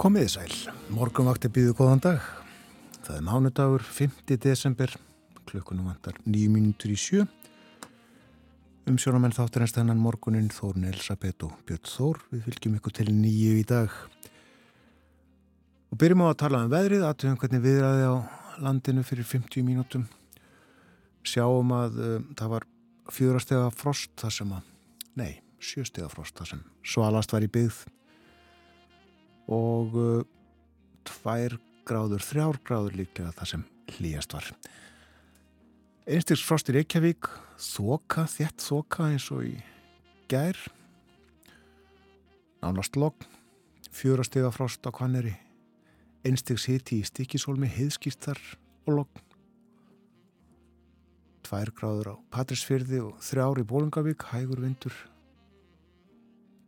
Komiði sæl, morgun vakti býðu góðan dag. Það er mánudagur, 5. desember, klukkunum vantar 9 minútur í sjö. Umsjónamenn þáttur einst þennan morgunin Þórn Elisabeth og Björn Þór. Við fylgjum ykkur til nýju í dag. Og byrjum á að tala um veðrið, aðtöfum hvernig viðræði á landinu fyrir 50 mínútum. Sjáum að uh, það var fjórastega frost þar sem að, nei, sjöstega frost þar sem svalast var í byggð og uh, tvær gráður, þrjár gráður líka það sem hlýjast var. Einstiks frost í Reykjavík, þoka, þjætt þoka eins og í gær, nánast logg, fjórastega frost á Kvanneri, einstiks hiti í Stikisólmi, heiðskýrtar og logg, tvær gráður á Patrísfyrði og þrjár í Bólungavík, hægur vindur,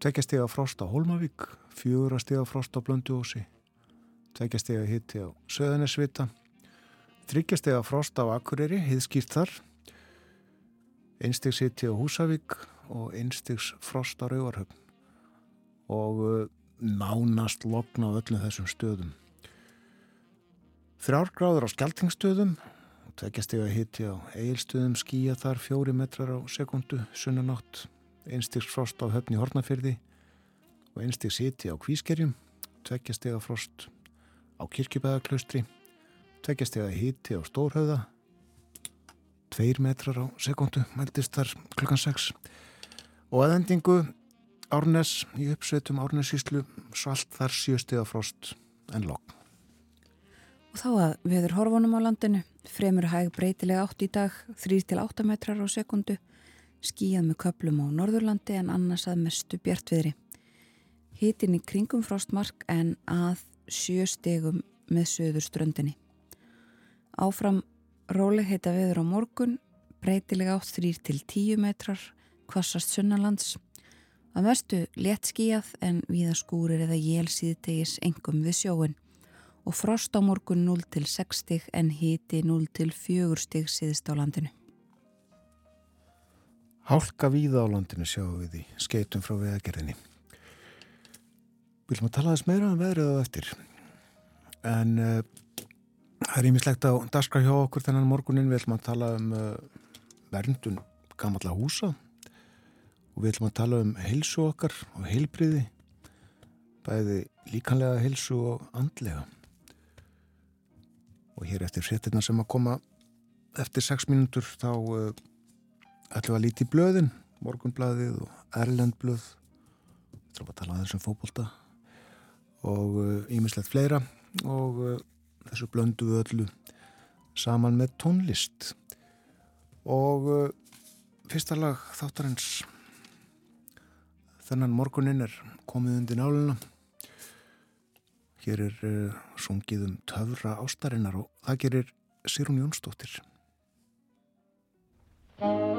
tveggjastega frost á Holmavík, fjögur að stiga frost á Blönduósi, tveikja stiga hitti á Söðanesvita, þryggja stiga frost á Akureyri, hiðskýrt þar, einstegs hitti á Húsavík og einstegs frost á Rauvarhöfn og uh, nánast lokna á öllum þessum stöðum. Þrjár gráður á Skeltingstöðum, tveikja stiga hitti á Eilstöðum, skýja þar fjóri metrar á sekundu, sunnanátt, einstegs frost á höfni Hortnafyrði, og einstig siti á kvískerjum, tveggjastega frost á kirkjubæðaklaustri, tveggjastega híti á stórhauða, tveir metrar á sekundu, mæltist þar klukkan 6 og aðendingu Árnes í uppsveitum Árnesíslu, svalt þar sjöstega frost en lokk. Og þá að viður horfunum á landinu, fremur hæg breytilega átt í dag, 3-8 metrar á sekundu, skíjað með köplum á Norðurlandi en annars að mestu bjartviðri hitin í kringum frostmark en að sjö stegum með söður ströndinni. Áfram róleg heita veður á morgun, breytilega átt 3-10 metrar, kvassast sunnalands. Að mestu létt skíjað en viða skúrir eða jél síðtegis engum við sjóin og frost á morgun 0-6 stig en hiti 0-4 stig síðist á landinu. Hálka víða á landinu sjáum við í skeitum frá veðagerðinni. Viljum að tala þess meira um veðrið á eftir. En uh, það er ímislegt á daskra hjá okkur þennan morgunin við viljum að tala um uh, verndun gamalla húsa. Og við viljum að tala um heilsu okkar og heilbriði bæði líkanlega heilsu og andlega. Og hér eftir fréttina sem að koma eftir 6 mínútur þá uh, ætlum við að líti blöðin morgunblæðið og erlendblöð. Við þurfum að tala aðeins um fókbólta og ímislegt uh, fleira. Og uh, þessu blöndu við öllu saman með tónlist. Og uh, fyrsta lag þáttarins þennan morgunin er komið undir náluna hér er sungið um töfra ástarinnar og það gerir Sýrún Jónsdóttir. Við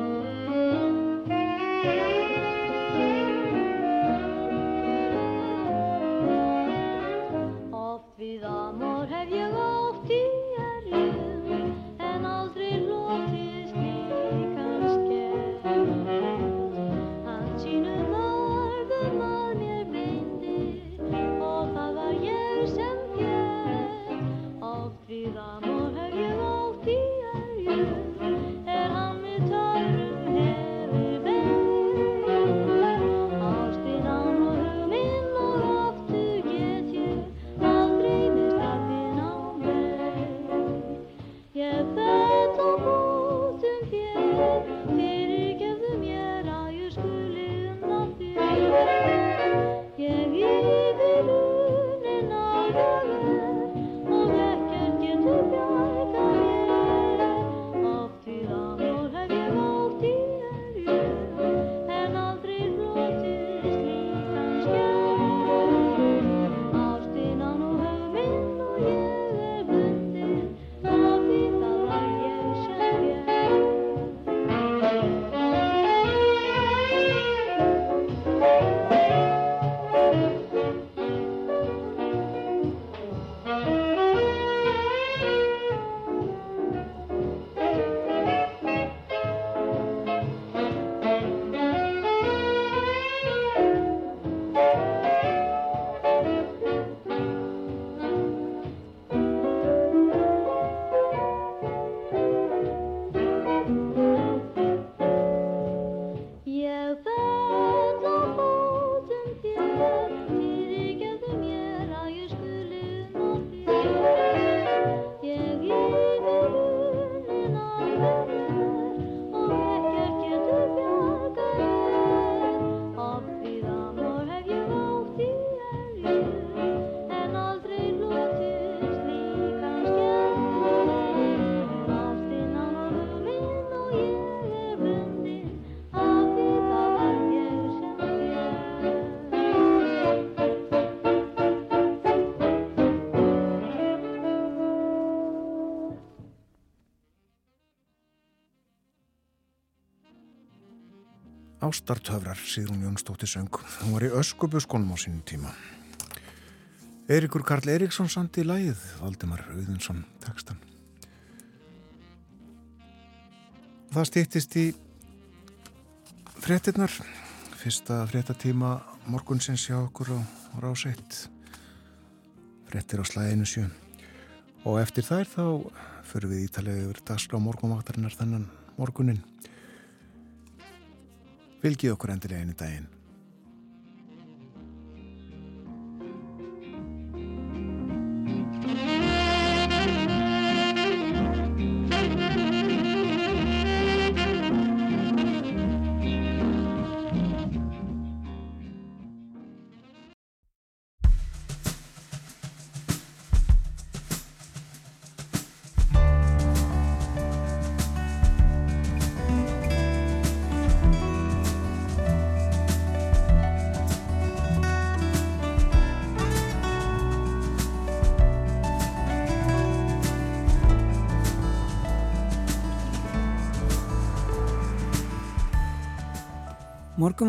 Ástartöfrar, síður hún Jónsdóttir söng. Hún var í öskubuskonum á sínum tíma. Eirikur Karl Eriksson samt í lægið, Valdimar Auðunsson tekstan. Það stýttist í fréttinnar, fyrsta fréttatíma morgunsins hjá okkur á ráseitt, fréttir á slæðinu sjö og eftir þær þá fyrir við ítalegu yfir dagskrá morgunvaktarinnar þennan morgunin. Vilgið okkur endilega einu daginn.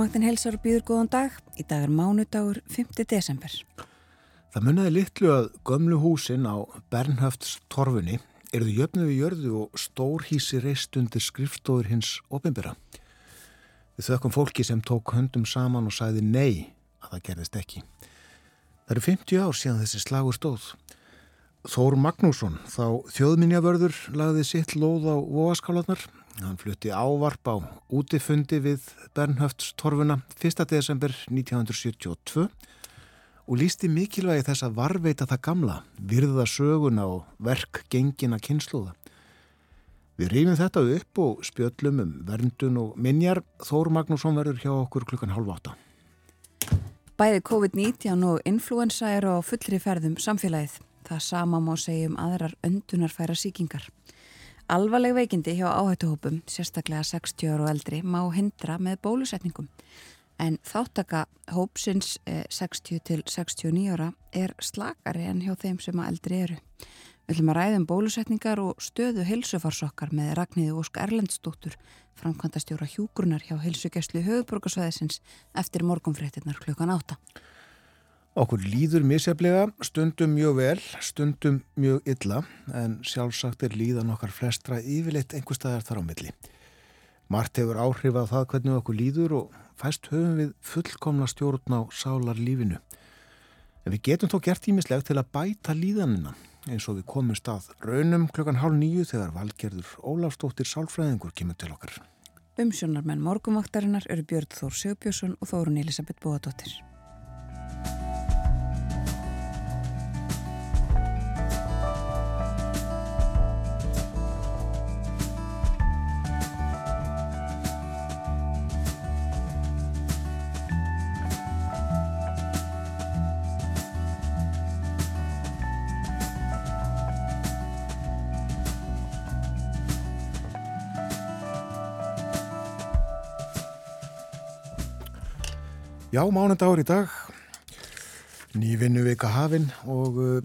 Morgumvaktin helsar og býður góðan dag. Í dag er mánudagur 5. desember. Það munnaði litlu að gömlu húsin á Bernhöfts torfunni erðu jöfnu við jörðu og stór hísi reist undir skrifstóður hins ofinbera. Við þökkum fólki sem tók höndum saman og sæði nei að það gerðist ekki. Það eru 50 ár síðan þessi slagur stóð. Þór Magnússon, þá þjóðminjavörður, lagði sitt lóð á vogaskálanar Hann flutti ávarp á útifundi við Bernhöftstorfuna 1. desember 1972 og lísti mikilvægi þess að varveita það gamla, virða söguna og verk gengina kynsluða. Við rýfum þetta upp og spjöllum um verndun og minjar. Þór Magnússon verður hjá okkur klukkan halv átta. Bæði COVID-19 og influensa eru á fullri ferðum samfélagið. Það sama má segja um aðrar öndunarfæra síkingar. Alvarleg veikindi hjá áhættuhópum, sérstaklega 60 ára og eldri, má hindra með bólusetningum. En þáttaka hópsins 60 til 69 ára er slakari en hjá þeim sem að eldri eru. Við ætlum að ræðum bólusetningar og stöðu hilsufarsokkar með Ragnhíði Ósk Erlendstóttur, framkvæmdastjóra hjúgrunar hjá hilsugjastlu höfuborgarsvæðisins eftir morgunfréttinnar klukkan átta. Okkur líður misjaflega, stundum mjög vel, stundum mjög illa, en sjálfsagt er líðan okkar flestra yfirleitt einhver staðar þar á milli. Mart hefur áhrif að það hvernig okkur líður og fæst höfum við fullkomna stjórn á sálar lífinu. En við getum þó gert ímislegt til að bæta líðanina, eins og við komum stað raunum klokkan hálf nýju þegar valgerður Ólafstóttir Sálfræðingur kemur til okkar. Umsjónar menn morgumvaktarinnar eru Björn Þór Sjöbjörnsson og Þórun Elisabeth Bóadóttir. Já, mánundagur í dag, nývinnu vika hafinn og uh,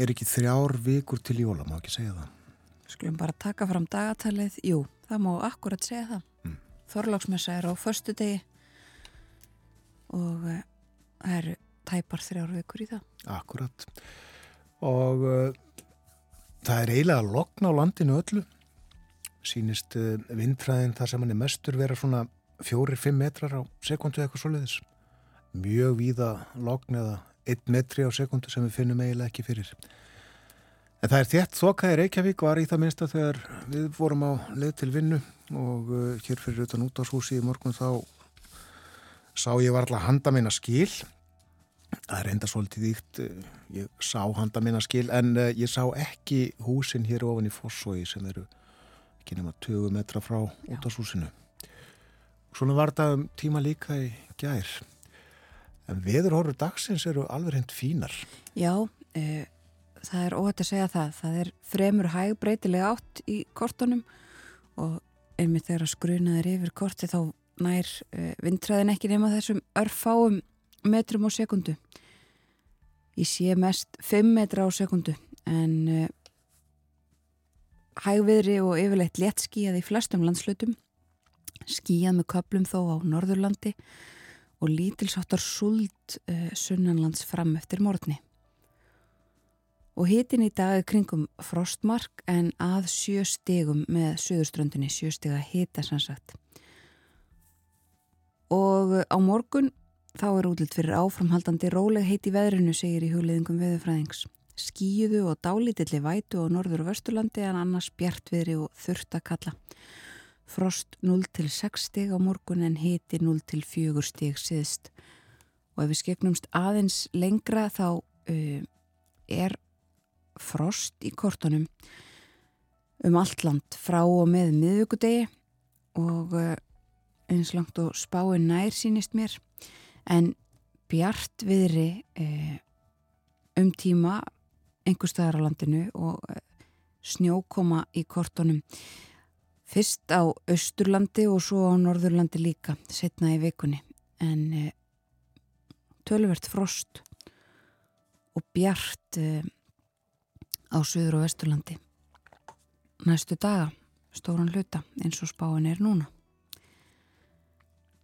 er ekki þrjár vikur til jóla, má ekki segja það. Skulum bara taka fram dagatalið, jú, það má akkurat segja það. Mm. Þorláksmessa er á förstu degi og uh, það eru tæpar þrjár vikur í það. Akkurat og uh, það er eiginlega lokn á landinu öllu, sínist vindfræðin þar sem hann er mestur vera svona fjórir-fimm metrar á sekundu eitthvað soliðis mjög víða logn eða 1 metri á sekundu sem við finnum eiginlega ekki fyrir. En það er þétt þokkaði Reykjavík var í það minnsta þegar við vorum á leið til vinnu og uh, hér fyrir utan út á húsi í morgun þá sá ég var alltaf handa minna skil. Það er enda svolítið íkt, uh, ég sá handa minna skil en uh, ég sá ekki húsin hér ofan í Fossói sem eru ekki nema 20 metra frá út á húsinu. Svona var þetta um tíma líka í gær. En veðurhorfur dagsins eru alveg hendt fínar. Já, e, það er óhætt að segja það. Það er fremur hæg breytilega átt í kortunum og einmitt þegar skrunaður yfir korti þá nær e, vindræðin ekki nema þessum örfáum metrum á sekundu. Ég sé mest 5 metra á sekundu en e, hægviðri og yfirleitt léttskíjað í flestum landslutum skíjað með köplum þó á Norðurlandi og lítilsáttar suld uh, sunnanlands fram eftir morgni. Og hitin í dag er kringum frostmark en að sjö stegum með söðurströndinni, sjö stega hita sannsagt. Og á morgun þá er útlitt fyrir áframhaldandi róleg heit í veðrinu, segir í hugleðingum veðurfræðings skíðu og dálítilli vætu á norður og vesturlandi en annars bjartviðri og þurft að kalla. Frost 0 til 6 stig á morgun en hiti 0 til 4 stig síðst. Og ef við skeknumst aðeins lengra þá uh, er frost í kortunum um allt land frá og með miðugudegi og uh, eins langt og spáin nær sínist mér en bjartviðri uh, um tíma einhver staðar á landinu og eh, snjókoma í kortunum fyrst á Östurlandi og svo á Norðurlandi líka setna í vikunni. En e, tölvert frost og bjart e, á Suður og Vesturlandi. Næstu daga stóran hluta eins og spáin er núna.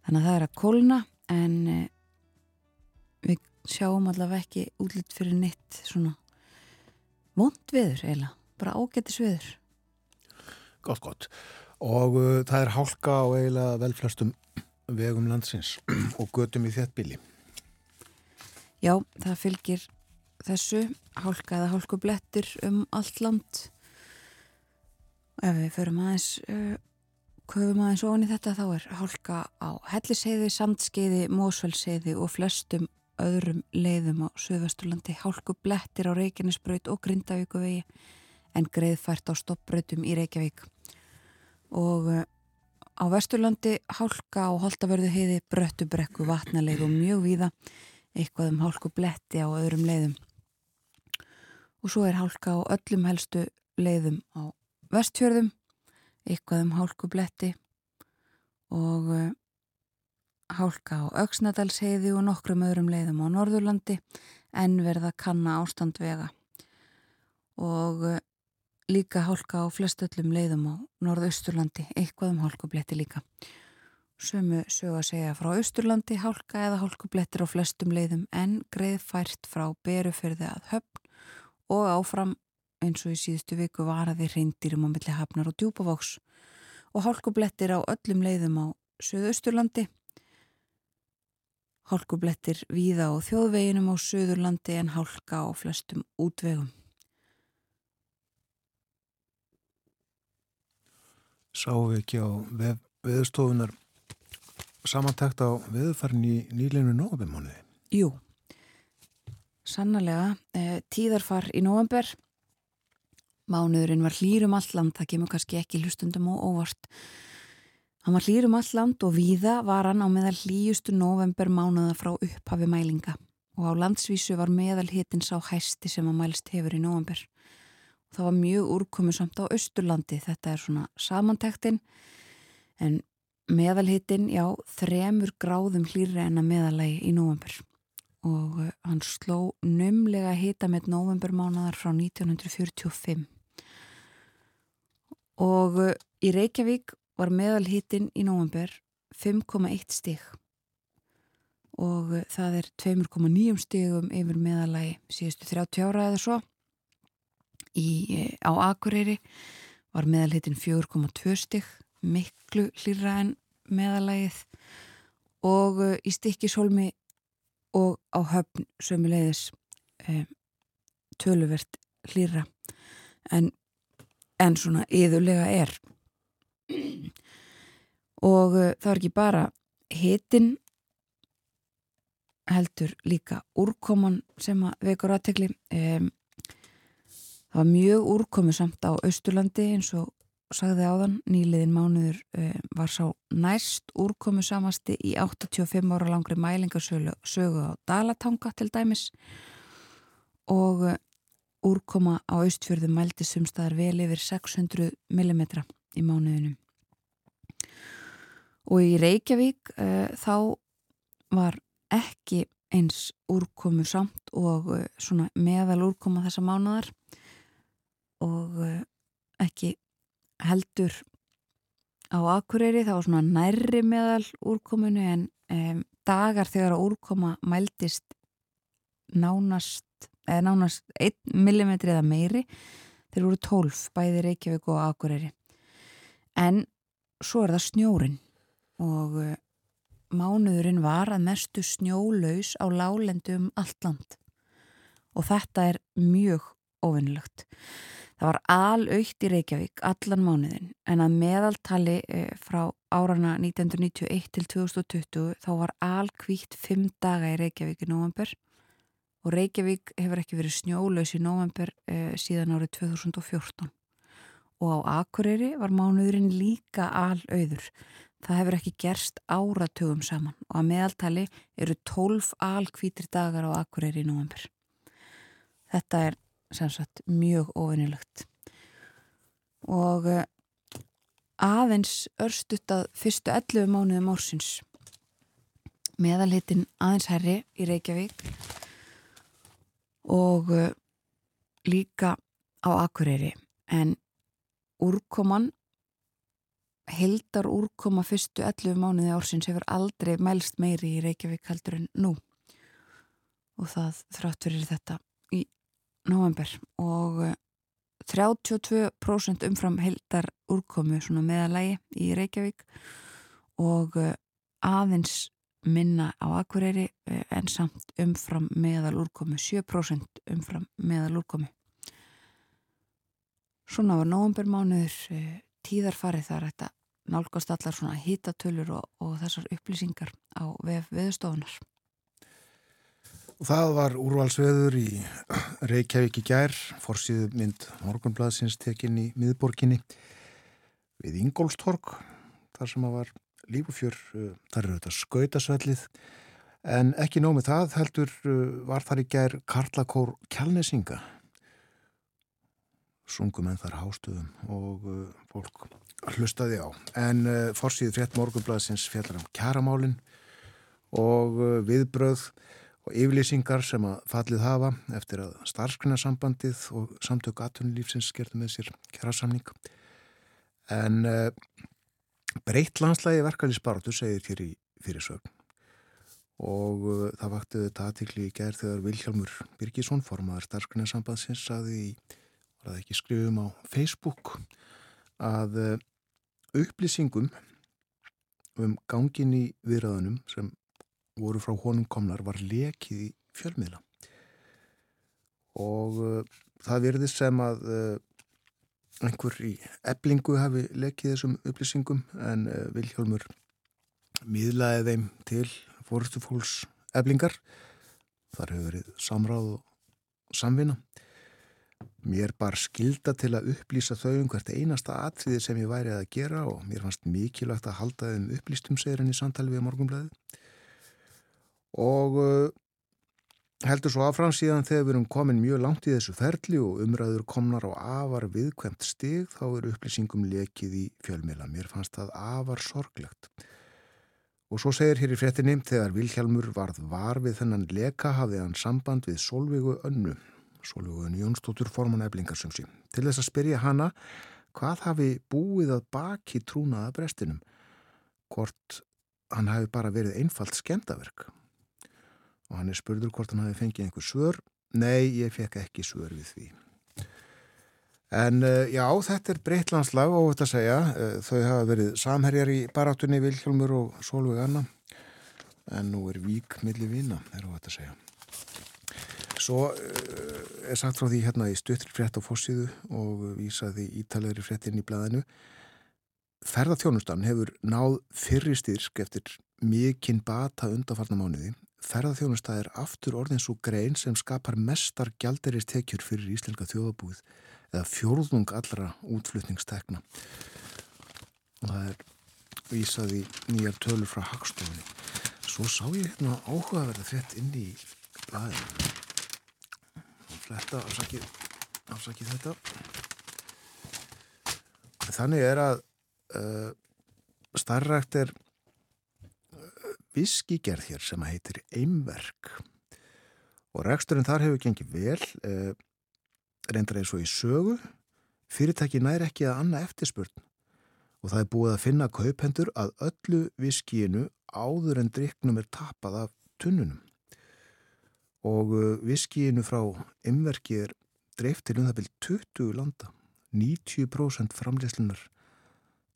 Þannig að það er að kólna en e, við sjáum allavega ekki útlitt fyrir neitt svona vond viður eiginlega, bara ágættis viður. Gott, gott. Og uh, það er hálka á eiginlega velflastum vegum landsins og götum í þéttbíli. Já, það fylgir þessu hálka eða hálkublettir um allt land. Ef við förum aðeins, uh, köfum aðeins ofan í þetta, þá er hálka á helliseiði, samtskeiði, mósvelseiði og flestum öðrum leiðum á Suðvesturlandi hálku blettir á Reykjanesbraut og Grindavíkuvegi en greiðfært á stoppbrautum í Reykjavík og eh, á Vesturlandi hálka á Holtavörðu heiði Bröttubrekku vatnaleið og mjög víða. Eitthvað um hálku bletti á öðrum leiðum. Og svo er hálka á öllum helstu leiðum á Vestfjörðum. Eitthvað um hálku bletti og eh, hálka á Öksnadalsheiði og nokkrum öðrum leiðum á Norðurlandi. En verða kanna ástand vega. Og eh, líka hálka á flestöllum leiðum á Norðausturlandi, eitthvað um hálkubletti líka. Sumu sög að segja frá Austurlandi, hálka eða hálkublettir á flestum leiðum en greið fært frá beruferði að höfn og áfram eins og í síðustu viku varaði reyndirum á milli hafnar og djúbavóks og hálkublettir á öllum leiðum á Suðausturlandi Hálkublettir víða á þjóðveginum á Suðurlandi en hálka á flestum útvegum. Sáum við ekki á veð, veðstofunar samantækt á veðufarni í nýleinu nógabimóniði? Jú, sannlega. E, tíðarfar í nógambur. Mánuðurinn var hlýrum alland, það kemur kannski ekki hlustundum og óvart. Hann var hlýrum all land og víða var hann á meðal hlýjustu november mánuða frá upphafi mælinga og á landsvísu var meðal hittin sá hæsti sem að mælst hefur í november. Það var mjög úrkomu samt á Östurlandi, þetta er svona samantektin. En meðalhittin, já, þremur gráðum hlýri en að meðalagi í november og uh, hann sló nömlega hita með novembermánaðar frá 1945 og uh, í Reykjavík var meðalhittin í nógumber 5,1 stig. Og eh, það er 2,9 stigum yfir meðalagi síðustu 30 ára eða svo í, eh, á Akureyri var meðalhittin 4,2 stig miklu hlýra en meðalagið og eh, í stikkishólmi og á höfn sömulegis e, töluvert hlýra en, en svona yðurlega er. Og uh, það er ekki bara hitin heldur líka úrkoman sem að vekur aðtekli um, það var mjög úrkomu samt á Östurlandi eins og sagði áðan, nýliðin mánuður um, var sá næst úrkomu samasti í 85 ára langri mælingarsögu á Dalatanga til dæmis. Og uh, úrkoma á Östfjörðu mældi sumstaðar vel yfir 600 mm í mánuðinum. Og í Reykjavík uh, þá var ekki eins úrkomu samt og uh, svona meðal úrkoma þessa mánuðar og uh, ekki heldur á Akureyri var svona nærri meðal úrkomunu en um, dagar þegar að úrkoma mæltist nánast eða nánast 1 mm eða meiri þeir voru 12 bæði Reykjavík og Akureyri. En svo er það snjórin og uh, mánuðurinn var að mestu snjólaus á lálendum allt land. Og þetta er mjög ofinnlegt Það var alaukt í Reykjavík allan mánuðin en að meðaltali eh, frá árana 1991 til 2020 þá var alkvíkt fimm daga í Reykjavík í november og Reykjavík hefur ekki verið snjólaus í november eh, síðan árið 2014 og á Akureyri var mánuðurinn líka alauður. Það hefur ekki gerst áratugum saman og að meðaltali eru 12 alkvítir dagar á Akureyri í november. Þetta er sagt, mjög ofinnilegt og eh, aðeins örstuttað fyrstu 11 mánuðum ársins. Meðalhitin aðeins herri í Reykjavík. Og eh, líka á Akureyri. En úrkoman heldar úrkoma fyrstu 11 mánuði ársins hefur aldrei mælst meiri í Reykjavík heldur en nú. Og það þrátt fyrir þetta november og 32% eh, umfram heldar úrkomu svona meðalægi í Reykjavík og eh, aðeins minna á Akureyri eh, en samt umfram meðal úrkomu 7% umfram meðal úrkomu Svona var novembermánuður tíðarfarið þar þetta nálgast allar svona hítatölur og, og þessar upplýsingar á vef veðustofunar Og það var úrvalsveður í Reykjavík í gær, fórsýðu mynd Morgunbladsins tekinn í miðborginni við Ingólstorg, þar sem að var lífufjör, uh, þar eru þetta skautasvellið, en ekki nómið það heldur uh, var þar í gær Karlakór Kjálnesinga, sungum en þar hástöðum og uh, fólk hlustaði á. En fórsýðu frétt Morgunbladsins fjallar um kjaramálinn og viðbröð og yfirlýsingar sem að fallið hafa eftir að starfskrinnarsambandið og samtöku aðtunulífsins gerði með sér kjærasamning. En uh, breytt landslægi verkefnisbaratu segir hér í fyrirsögn og uh, það vakti þetta aðtikli í gerð þegar Vilhjálmur Birgisson, formadur starfskrinnarsambandsins, saði í, var það ekki skrifum á Facebook, að uh, upplýsingum um gangin í viðræðunum sem voru frá honum komnar var lekið í fjölmiðla. Og uh, það verði sem að uh, einhver í eblingu hafi lekið þessum upplýsingum en uh, Viljálmur miðlaði þeim til fórstufólks eblingar þar hefur verið samráð og samvinna. Mér bar skilda til að upplýsa þau um hvert einasta atriði sem ég væri að gera og mér fannst mikilvægt að halda þeim upplýstum segir henni samtali við morgunblæði og uh, heldur svo affram síðan þegar við erum komin mjög langt í þessu ferli og umræður komnar á afar viðkvæmt stig þá er upplýsingum lekið í fjölmila. Mér fannst það afar sorglegt. Og svo segir hér í frettinni, þegar Vilhjálmur varð var við þennan leka hafði hann samband við Solveigu Önnu, Solveigu Önnu Jónsdóttur forman eflingarsumsi, til þess að spyrja hana hvað hafi búið að baki trúnaða brestinum, hvort hann hafi bara verið einfalt skemdaverk og hann er spurður hvort hann hafi fengið einhver svör. Nei, ég fekk ekki svör við því. En uh, já, þetta er breytlandslag og þetta segja, uh, þau hafa verið samherjar í barátunni Vilhelmur og Solveig Anna. En nú er vík millir vina, er þetta segja. Svo uh, er sagt frá því hérna í stuttri frétt á fóssíðu og vísaði ítalegri fréttin í blæðinu ferðarþjónustan hefur náð fyrri styrk eftir mikinn bata undanfarnar mánuði ferðarþjónustæð er aftur orðin svo grein sem skapar mestar gjalderistekjur fyrir íslenska þjóðabúið eða fjórðung allra útflutningstekna. Og það er vísað í nýjar tölur frá Hagstofunni. Svo sá ég hérna áhugaverða þett inn í og fletta afsakið, afsakið þetta. Þannig er að uh, starrækt er viskigerð hér sem heitir Eimverk. Og reksturinn þar hefur gengið vel eh, reyndar eins og í sögu. Fyrirtæki næri ekki að anna eftirspurn og það er búið að finna kaupendur að öllu viskíinu áður en driknum er tapað af tunnunum. Og uh, viskíinu frá ymverki er dreift til um það byrj 20 landa. 90% framleyslunar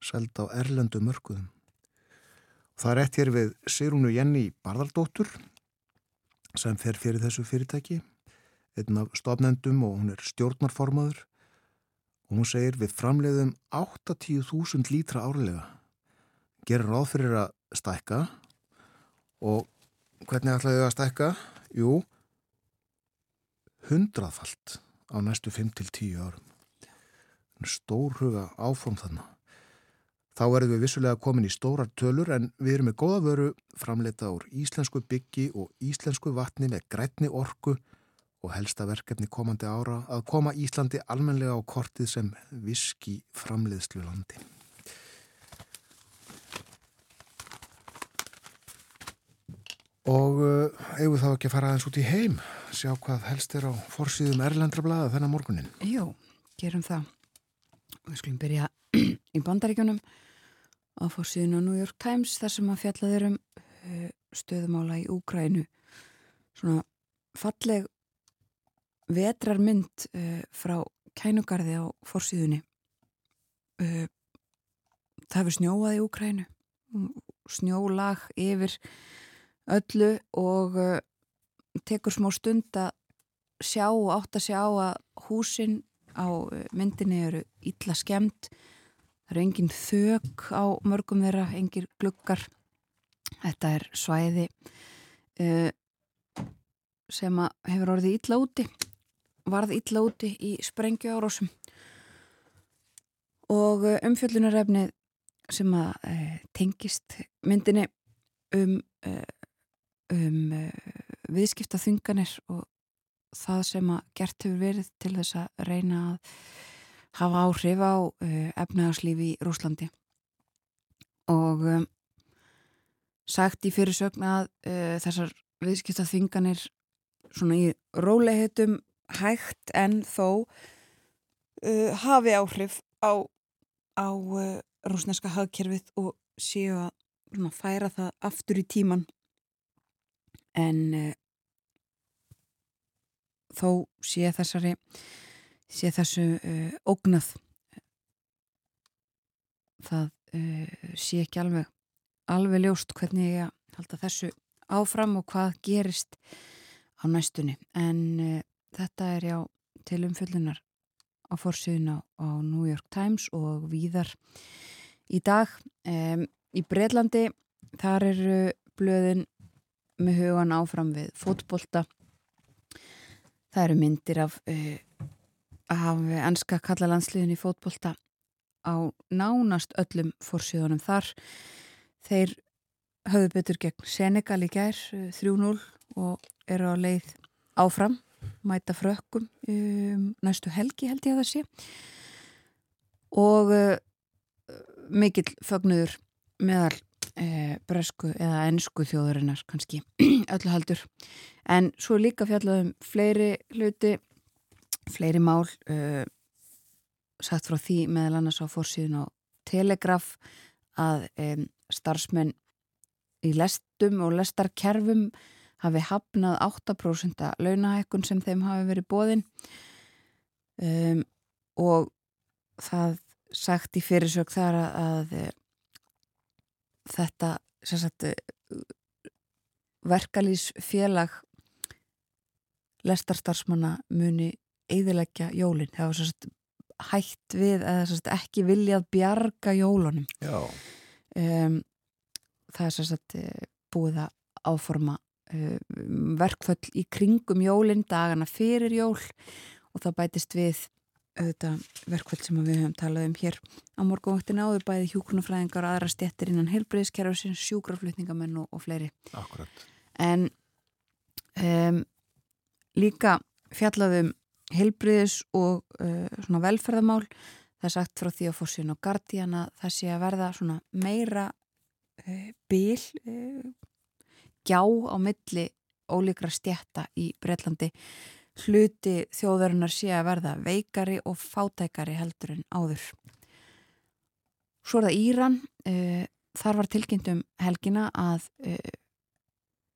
selda á erlendu mörguðum Það er hér við Sigrúnu Jenny Barðardóttur sem fer fyrir þessu fyrirtæki, einn af stofnendum og hún er stjórnarformaður og hún segir við framleiðum 80.000 lítra árlega. Gerir ráð fyrir að stækka og hvernig ætlaði það að stækka? Jú, hundraðfalt á næstu 5-10 árum. Stórhuga áform þarna. Þá verðum við vissulega komin í stórar tölur en við erum með góða vöru framleita úr íslensku byggi og íslensku vatni með grætni orku og helsta verkefni komandi ára að koma Íslandi almenlega á kortið sem viski framleiðslu landi. Og uh, eigum þá ekki að fara aðeins út í heim, sjá hvað helst er á forsýðum Erlendra blaða þennan morgunin. Jú, gerum það. Við skulum byrja í bandaríkjunum á fórsíðun á New York Times þar sem að fjallaður um uh, stöðumála í Úgrænu svona falleg vetrarmynd uh, frá kænugarði á fórsíðunni uh, það hefur snjóað í Úgrænu snjólag yfir öllu og tekur smá stund að sjá og átt að sjá að húsin á myndinni eru illa skemmt Það eru engin þök á mörgum þeirra, engir glukkar. Þetta er svæði uh, sem hefur orðið illa úti, varð illa úti í sprengju árásum. Og uh, umfjöllunarefnið sem að uh, tengist myndinni um, um viðskipta þunganir og það sem að gert hefur verið til þess að reyna að hafa áhrif á uh, efnaðarslífi í Rúslandi og um, sagt í fyrirsögn að uh, þessar viðskipta þvinganir svona í róleihetum hægt en þó uh, hafi áhrif á, á rúsneska hagkerfið og séu að svona, færa það aftur í tíman en þó sé þessari sé þessu uh, ógnað. Það uh, sé ekki alveg alveg ljóst hvernig ég halda þessu áfram og hvað gerist á næstunni. En uh, þetta er já til umfyllunar á fórsíðun á, á New York Times og víðar í dag. Um, í Breitlandi þar eru blöðin með hugan áfram við fótbolta. Það eru myndir af uh, hafi ennska kalla landsliðin í fótbolta á nánast öllum fórsíðunum þar. Þeir höfðu betur gegn Senegal í gær 3-0 eh, og eru á leið áfram, mæta frökkum um, næstu helgi held ég að það sé. Og uh, mikill fögnuður meðal uh, bresku eða ennsku þjóðurinnar kannski öllu haldur en svo líka fjallaðum fleiri hluti fleiri mál uh, sagt frá því meðal annars á fórsíðun á Telegraf að um, starfsmenn í lestum og lestarkerfum hafi hafnað 8% launahækkun sem þeim hafi verið bóðin um, og það sagt í fyrirsök þar að, að uh, þetta sagt, uh, verkalýsfélag lestarstarfsmanna muni eiðilegja jólinn það var svo hægt við eða ekki viljað bjarga jólunum. Um, það er svo eh, búið að áforma um, verkföll í kringum jólinn dagana fyrir jól og það bætist við auðvitað verkvöld sem við höfum talað um hér á morgunvöktina áður bæði hjúknufræðingar og aðra stjettir innan helbreyðskerfisins, sjúkraflutningamenn og, og fleiri. Akkurat. en um, líka fjallaðum heilbriðis og uh, velferðamál. Það er sagt frá því að fórsinn og Guardian að það sé að verða meira uh, bil, uh, gjá á milli ólíkra stjætta í Breitlandi. Hluti þjóðarinnar sé að verða veikari og fátækari heldur en áður. Svo er það Íran, þar var tilkynntum helgina að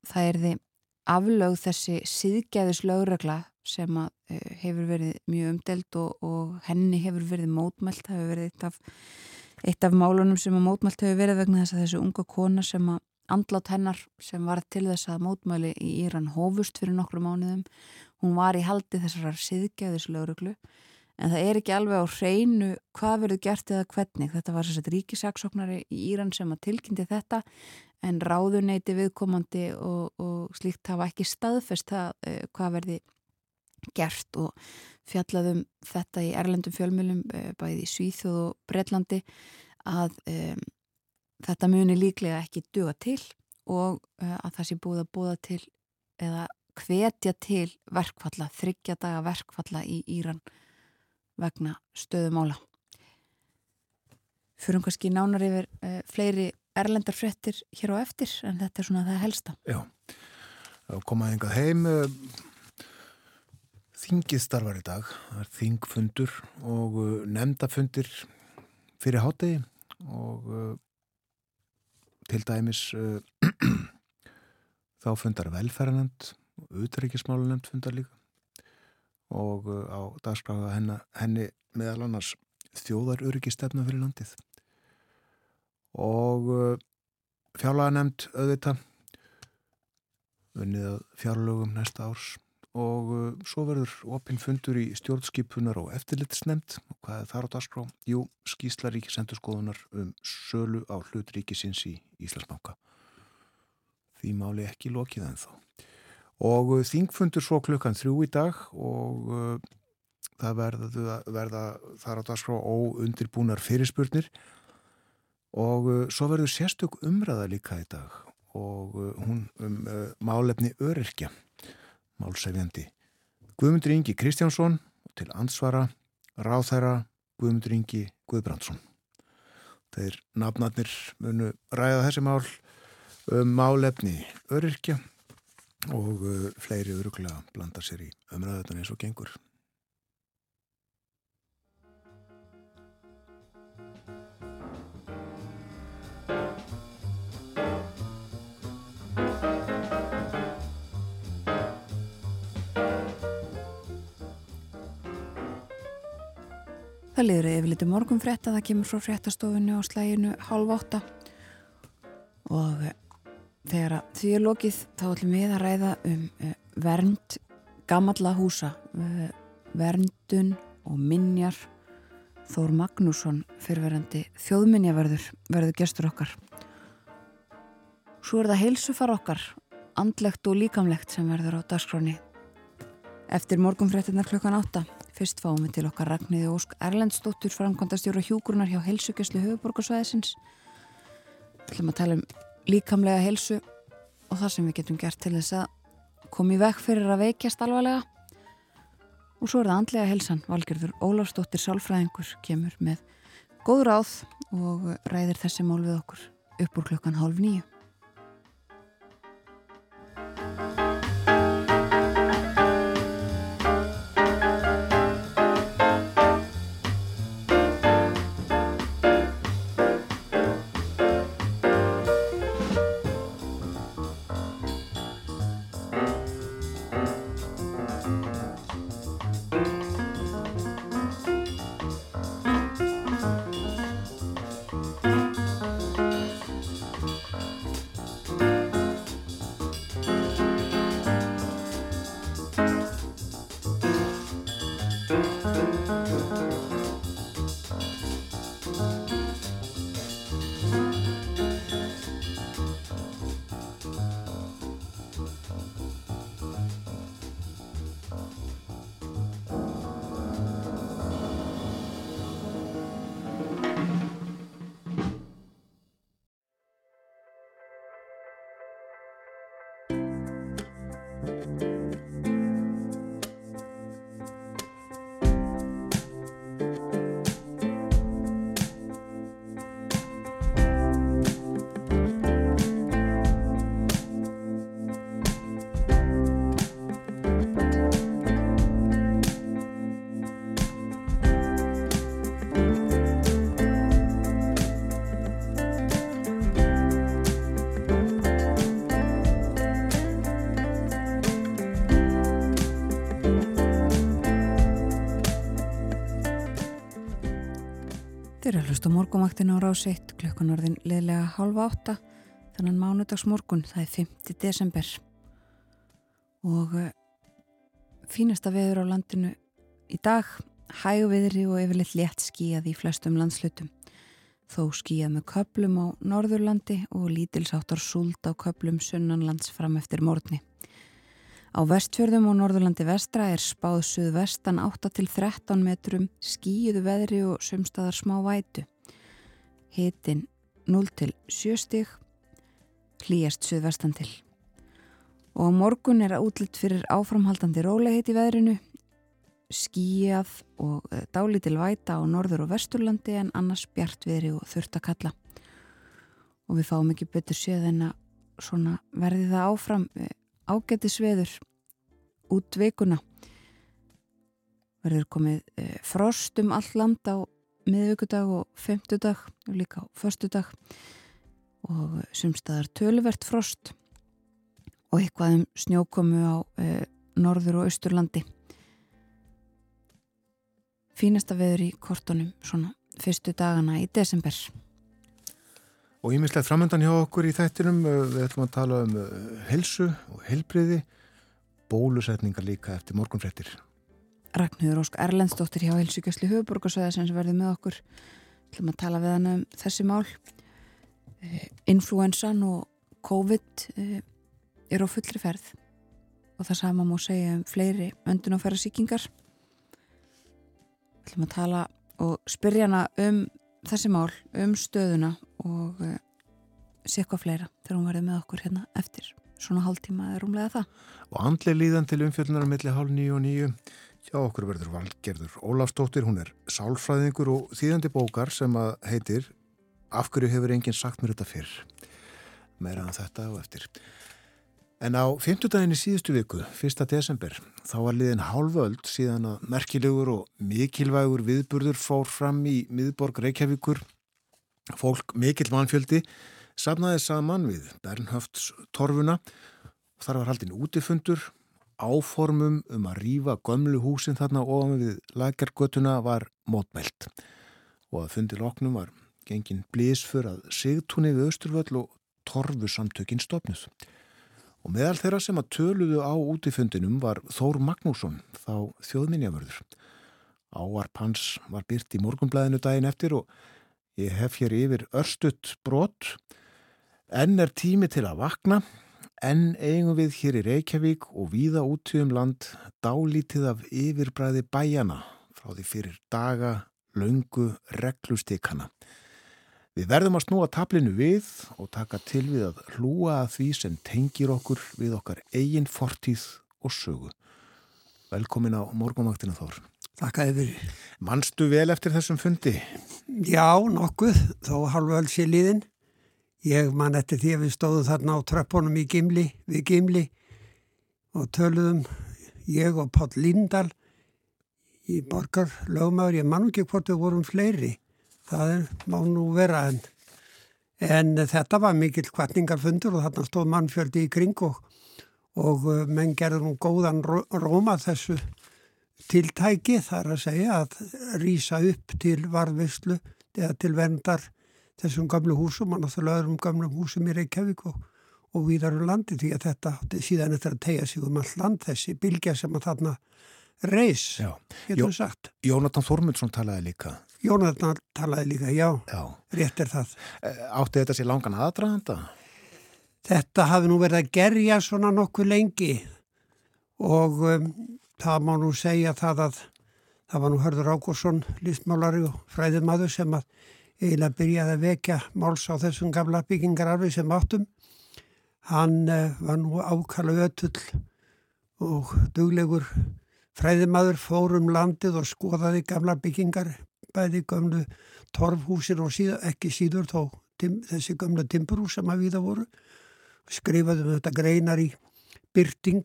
það er þið aflög þessi síðgæðis lögregla sem að, uh, hefur verið mjög umdelt og, og henni hefur verið mótmælt, það hefur verið eitt af, eitt af málunum sem að mótmælt hefur verið vegna þess að þessu unga kona sem að andlátt hennar sem var til þess að mótmæli í Íran hófust fyrir nokkru mánuðum, hún var í haldi þessar síðgæðis lögreglu en það er ekki alveg á hreinu hvað verður gert eða hvernig. Þetta var að ríkisaksóknari í Íran sem að tilkynnti þetta en ráðuneyti viðkomandi og, og slíkt hafa ekki staðfest það uh, hvað verði gert og fjallaðum þetta í erlendum fjölmjölum uh, bæði í Svíþjóð og Breitlandi að um, þetta muni líklega ekki duga til og uh, að það sé búið að búða til eða hvetja til verkfalla, þryggja daga verkfalla í Íran vegna stöðumála. Fyrir um kannski nánar yfir uh, fleiri erlendar frettir hér á eftir en þetta er svona það helsta. Já, komaði engað heim uh, þingið starfar í dag. Það er þingfundur og uh, nefndafundir fyrir hátegi og til dæmis þá fundar velferðanend og utryggismálunemnd fundar líka. Og á dagskráða henni meðal annars þjóðar öryggistefna fyrir landið og uh, fjárlaga nefnd auðvita unnið að fjárlögum næsta árs. Og uh, svo verður opinn fundur í stjórnskipunar og eftirlitsnefnd. Og hvað er þar á dagskrá? Jú, skýsla ríkisendurskoðunar um sölu á hlut ríkisins í Íslandsbanka. Því máli ekki lokið en þá og uh, þingfundur svo klukkan þrjú í dag og uh, það verða, verða þar á dagskrá óundirbúnar fyrirspurnir og uh, svo verður sérstök umræða líka í dag og uh, hún um uh, málefni öryrkja málsefjandi Guðmundur Ingi Kristjánsson til ansvara ráþæra Guðmundur Ingi Guðbrandsson þeir nafnarnir munu ræða þessi mál um málefni öryrkja og fleiri öruglega blanda sér í umræðutan eins og gengur. Það liður yfir litið morgun frétta, það kemur frá fréttastofunni á slæginu halv åtta og Þegar því er lokið þá ætlum við að ræða um uh, vernd gamalla húsa, uh, verndun og minjar. Þór Magnússon, fyrverandi þjóðminjaverður, verður gestur okkar. Svo er það heilsufar okkar, andlegt og líkamlegt sem verður á dagskráni. Eftir morgunfréttinnar klukkan átta, fyrst fáum við til okkar Ragnhiði Ósk Erlendstóttur framkvæmdastjóra hjúgrunar hjá heilsugjastlu höfuborgarsvæðisins. Við ætlum að tala um líkamlega helsu og það sem við getum gert til þess að komi vekk fyrir að veikjast alvarlega. Og svo er það andlega helsan Valgjörður Ólafsdóttir Sálfræðingur kemur með góð ráð og ræðir þessi mál við okkur upp úr klukkan hálf nýju hlusta morgumaktinu á rásiðt klukkan orðin liðlega halva átta þannig mánudags morgun, það er 5. desember og uh, fínasta veður á landinu í dag hægviðri og yfirleitt létt skíjað í flestum landslutum þó skíjað með köplum á Norðurlandi og lítilsáttar súld á köplum sunnanlands fram eftir morgni Á vestfjörðum og Norðurlandi vestra er spáð suðvestan 8-13 metrum skíuðu veðri og sömstaðar smá vætu. Hitin 0-7 stig, hlýjast suðvestan til. Og á morgun er að útlitt fyrir áframhaldandi rólegheit í veðrinu, skíjað og eh, dálítil væta á Norður og Vesturlandi en annars bjartviðri og þurft að kalla. Og við fáum ekki betur séð en að verði það áfram eh, ágættisveður út vikuna verður komið eh, frost um all land á miðvíkudag og femtudag og líka á förstudag og sumstaðar töluvert frost og eitthvað um snjókomu á eh, norður og austurlandi. Fínasta veður í kortunum svona fyrstu dagana í desember. Og ímislegt framöndan hjá okkur í þættinum, eh, við ætlum að tala um eh, helsu og helbriði, bólusetningar líka eftir morgunfrettir. Ragnhjóður Ósk Erlendsdóttir hjá Helsugjösli Hauðborgarsvæða sem verður með okkur. Ætlum að tala við hann um þessi mál. Eh, influensan og COVID er á fullri ferð og það sama má segja um fleiri öndun á ferðarsýkingar. Við ætlum að tala og spyrja hana um þessi mál, um stöðuna og uh, sé eitthvað fleira þegar hún verði með okkur hérna eftir svona hálftíma eða rúmlega það. Og andli líðan til umfjöldunar millir hálf nýju og nýju hjá okkur verður valgerður Ólafstóttir, hún er sálfræðingur og þýðandi bókar sem að heitir Af hverju hefur enginn sagt mér þetta fyrr? Meira en þetta og eftir. En á 50 daginni síðustu viku, 1. desember, þá var liðin hálföld síðan að merkilegur og mikilvægur viðburður fór fram í miðborg Reykjavíkur Fólk mikill mannfjöldi safnaði saman við Bernhöfts torfuna og þar var haldinn útifundur. Áformum um að rýfa gömlu húsin þarna ofan við lagergötuna var mótmælt og að fundi loknum var gengin blísfur að sigtunni við Östurvöll og torfu samtökinn stopnuð. Og meðal þeirra sem að töluðu á útifundinum var Þór Magnússon, þá þjóðminjavörður. Áarp hans var byrt í morgunblæðinu daginn eftir og Ég hef hér yfir örstutt brot. Enn er tími til að vakna. Enn eigum við hér í Reykjavík og víða úti um land dálítið af yfirbræði bæjana frá því fyrir daga, laungu, reglustikana. Við verðum að snúa tablinu við og taka til við að hlúa að því sem tengir okkur við okkar eigin fortíð og sögu. Velkomin á morgumaktina Þórn. Þakkaði fyrir. Manstu vel eftir þessum fundi? Já, nokkuð, þó halvu öll sér líðin. Ég man eftir því að við stóðum þarna á tröppunum í Gimli, við Gimli og töluðum ég og Páll Líndal í borgar lögmaður. Ég man ekki hvort við vorum fleiri. Það er, má nú vera en, en þetta var mikill kvartningarfundur og þarna stóð mannfjöldi í kring og, og menn gerður nú góðan róma þessu tiltæki þar að segja að rýsa upp til varðvislu eða til vendar þessum gamlu húsum og náttúrulega öðrum gamlu húsum í Reykjavík og, og víðar um landi því að þetta síðan eftir að tegja sig um all land þessi bilgja sem að þarna reys, getur við sagt. Jónatan Þormundsson talaði líka. Jónatan talaði líka, já, já. rétt er það. Eh, átti þetta sér langan aðdraðanda? Þetta hafi nú verið að gerja svona nokkuð lengi og um, það má nú segja það að það var nú Hörður Ágúrsson, listmálari og fræðimaður sem að eiginlega byrjaði að vekja máls á þessum gamla byggingararfi sem áttum. Hann uh, var nú ákala ötull og duglegur fræðimaður fórum landið og skoðaði gamla byggingar, bæði gamlu torfhúsin og síða, ekki síður þó tim, þessi gamla timburhús sem að við það voru. Skrifaðum þetta greinar í byrting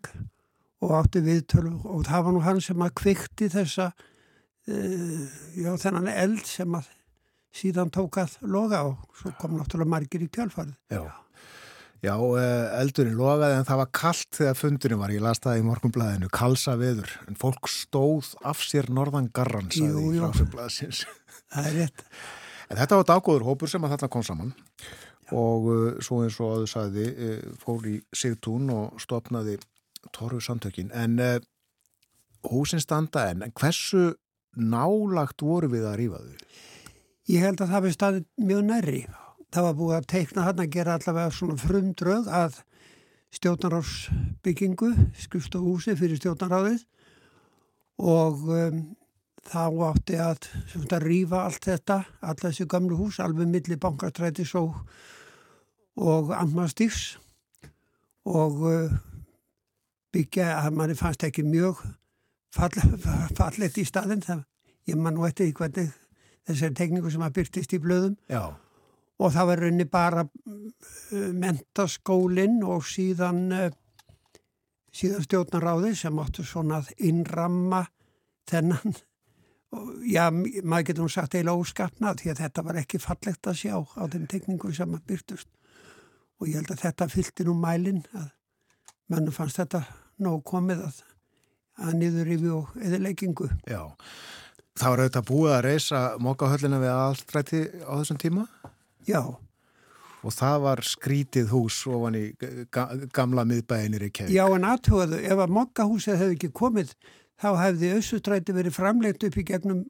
og átti viðtölu og það var nú hann sem að kvikti þessa uh, já þennan eld sem að síðan tók að loga og svo kom náttúrulega margir í kjálfarið. Já, já eh, eldurinn logaði en það var kallt þegar fundurinn var, ég las það í morgunblæðinu, kalsa veður, en fólk stóð af sér norðan garran, saði í frásöfblæðsins. Það er rétt. En þetta var daggóður hópur sem að þarna kom saman Já. og uh, svo eins og að þau sagði uh, fór í Sigtún og stopnaði Torfu samtökin en uh, húsin standa en hversu nálagt voru við að rýfa þau? Ég held að það við staðið mjög nærri. Það var búið að teikna hann að gera allavega svona frumdröð að stjórnaráðsbyggingu, skrifstofuhúsi fyrir stjórnaráðið og um, þá átti að, að rýfa allt þetta, alla þessi gamlu hús, alveg milli bankastrætis og, og ammastífs og uh, byggja að manni fannst ekki mjög fallet í staðin það, ég man nú eftir hvernig þessari tekníku sem að byrtist í blöðum Já. og það var raunni bara uh, mentaskólinn og síðan uh, síðan stjórnaráði sem áttu svona að innramma þennan já, maður getur nú sagt eiginlega óskapnað því að þetta var ekki fallegt að sjá á þeim tekníku sem að byrtust og ég held að þetta fylgti nú mælinn að mann fannst þetta nóg komið að að niður yfir og eðileggingu. Já, þá er auðvitað búið að reysa mókahöllina við alltrætti á þessum tíma? Já. Og það var skrítið hús ofan í gamla miðbæðinir í kegg. Já, en aðtöðu, ef að mókahúsið hefði ekki komið, þá hefði auðsutrætti verið framlegt upp í gegnum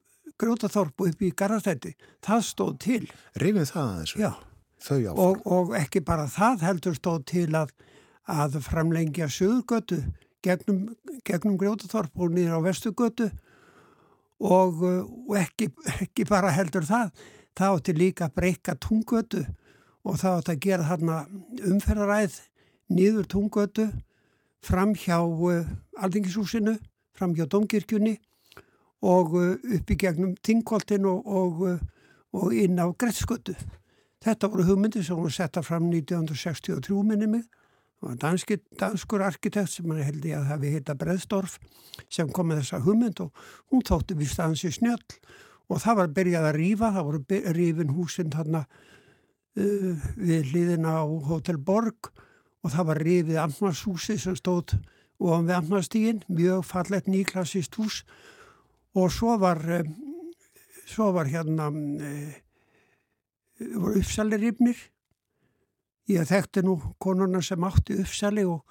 grótaþorpu upp í garastætti. Það stóð til. Rifið það að þessu? Já. Og, og ekki bara það heldur stóð til að, að framlengja söðgötu gegnum, gegnum Grjótaþorp og nýra á Vestugötu og, og ekki, ekki bara heldur það, það átti líka að breyka tungötu og það átti að gera þarna umferðaræð nýður tungötu fram hjá uh, Aldingishúsinu, fram hjá Dómkirkjunni og uh, upp í gegnum Tingkoltin og, og, og inn á Gretskötu. Þetta voru hugmyndir sem voru setta fram 1963 minni mig Danski, danskur arkitekt sem hann held ég að hafi hitta Breðstorf sem kom með þessa hugmynd og hún þótti við stansi snjöll. Og það var byrjað að rýfa, það voru rýfin húsinn þarna uh, við hlýðina á Hotel Borg. Og það var rýfið Ammarshúsi sem stóð ofan við Ammarstígin, mjög fallet nýklassist hús. Og svo var, um, svo var hérna, um, voru uppsalir rýfnir Ég þekkti nú konuna sem átti uppsali og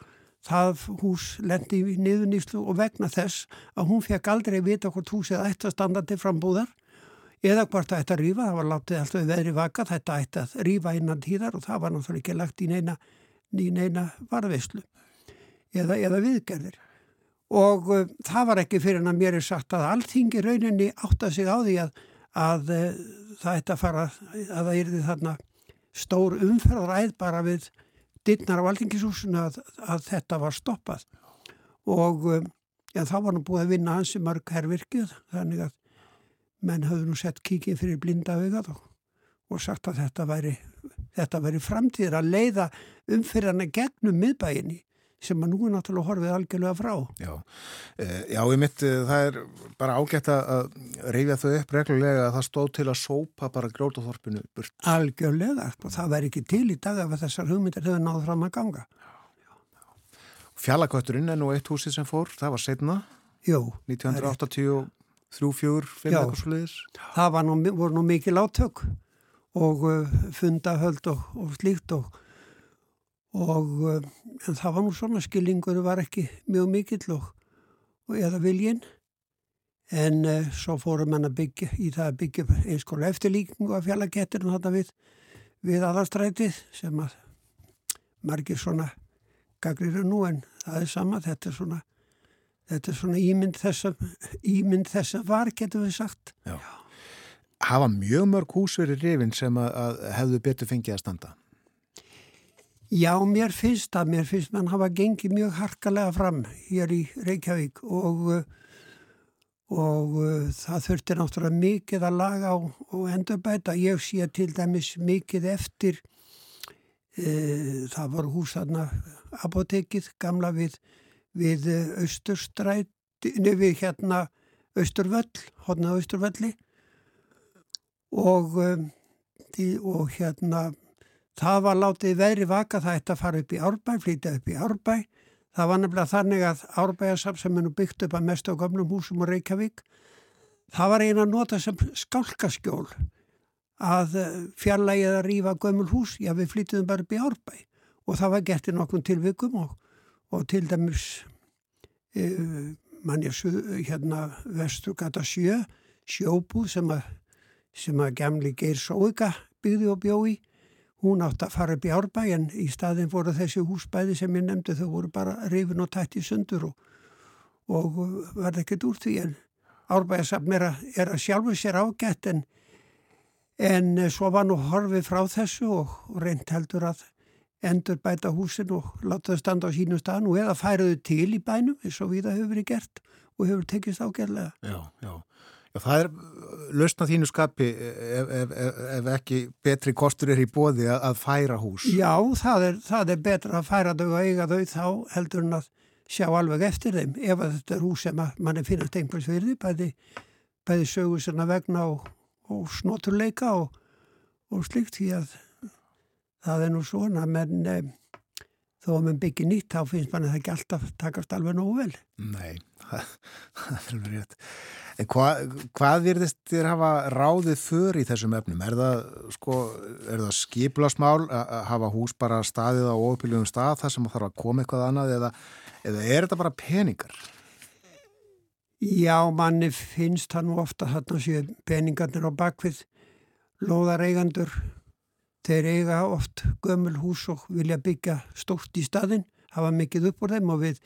það hús lendi í niðuníslu og vegna þess að hún fekk aldrei vita hvort húsið ætti að standa til frambúðar eða hvort það ætti að rýfa, það var látið alltaf veðri vaka, þetta ætti að rýfa innan tíðar og það var náttúrulega ekki lagt í neina, í neina varðveislu eða, eða viðgerðir. Og uh, það var ekki fyrir en að mér er sagt að alltingi rauninni átta sig á því að, að uh, það ætti að fara, að það yrði þarna stór umferðaræð bara við dittnar á alþingisúsinu að, að þetta var stoppað. Og um, ja, þá var nú búið að vinna hansi mörg herrvirkið þannig að menn hafði nú sett kíkið fyrir blinda augað og, og sagt að þetta væri, þetta væri framtíðir að leiða umferðana gegnum miðbæginni sem að nú er náttúrulega horfið algjörlega frá. Já, eh, já ég mitt eh, það er bara ágætt að reyfja þau upp reglulega að það stóð til að sópa bara grótaþorpinu burt. Algjörlega, sko, það væri ekki til í dag af þessar hugmyndir hefur náðu fram að ganga. Fjallakvöturinn er nú eitt húsið sem fór, það var setna, Jú, 1983, 4, 5 eitthvað svo leiðis. Það nú, voru nú mikið látök og uh, fundahöld og, og slíkt og og um, en það var nú svona skilningur var ekki mjög mikill og, og eða viljinn. En uh, svo fórum hann að byggja í það að byggja eins konar eftirlíkingu af fjallakettirinn þetta við, við aðastrætið sem að margir svona gagrir nú en það er sama þetta er svona þetta er svona ímynd þessa ímynd þessa var getur við sagt. Já. Hafa mjög mörg húsveri rifin sem að, að hefðu betur fengið að standa Já, mér finnst það, mér finnst mann hafa gengið mjög harkalega fram hér í Reykjavík og, og það þurfti náttúrulega mikið að laga og, og endurbæta. Ég sé til dæmis mikið eftir, e, það voru húsanna apotekið, gamla við, við austurstræti, við hérna austurvöll, hodna austurvölli og, og hérna Það var látið veðri vaka það ætti að fara upp í árbæ, flytja upp í árbæ. Það var nefnilega þannig að árbæjarsam sem nú byggt upp að mestu á gamlum húsum og Reykjavík, það var eina nota sem skálkaskjól að eh, fjarlægið að rýfa gömul hús, já við flyttum bara upp í árbæ. Og það var gert í nokkrum tilvikum og, og til dæmis uh, mannja hérna Vesturgata 7 sjóbúð sem að, sem að gemli Geir Sóika byggði og bjói hún átt að fara upp í árbæ en í staðin voru þessi húsbæði sem ég nefndi þau voru bara rifin og tætt í sundur og, og verði ekkert úr því en árbæðasafn er, er að sjálfu sér ágætt en, en svo var nú horfið frá þessu og, og reynd heldur að endur bæta húsin og láta þau standa á sínum staðan og eða færaðu til í bænum eins og við það hefur verið gert og hefur tekist ágerlega. Já, já. Já, það er uh, lausna þínu skapi ef, ef, ef ekki betri kostur er í bóði að, færa hús. Já, það er, það er betra að færa þau og eiga þau þá heldur en að sjá alveg eftir þeim ef þetta er hús sem manni finnast einhvers fyrir bæði, bæði sögur svona vegna og, og snoturleika og, og slikt því að það er nú svona menn eh, þó að mann byggir nýtt þá finnst mann að það ekki alltaf takast alveg nógu vel. Nei, það, það er alveg rétt. En hva, hvað virðist þér hafa ráðið för í þessum efnum? Er það, sko, er það skiplasmál að hafa hús bara staðið á óuppiljum stað þar sem þarf að koma eitthvað annað eða, eða er þetta bara peningar? Já, manni finnst það nú ofta þarna séu peningarnir á bakvið loðareigandur. Þeir eiga oft gömul hús og vilja byggja stórt í staðin, hafa mikið upp úr þeim og við,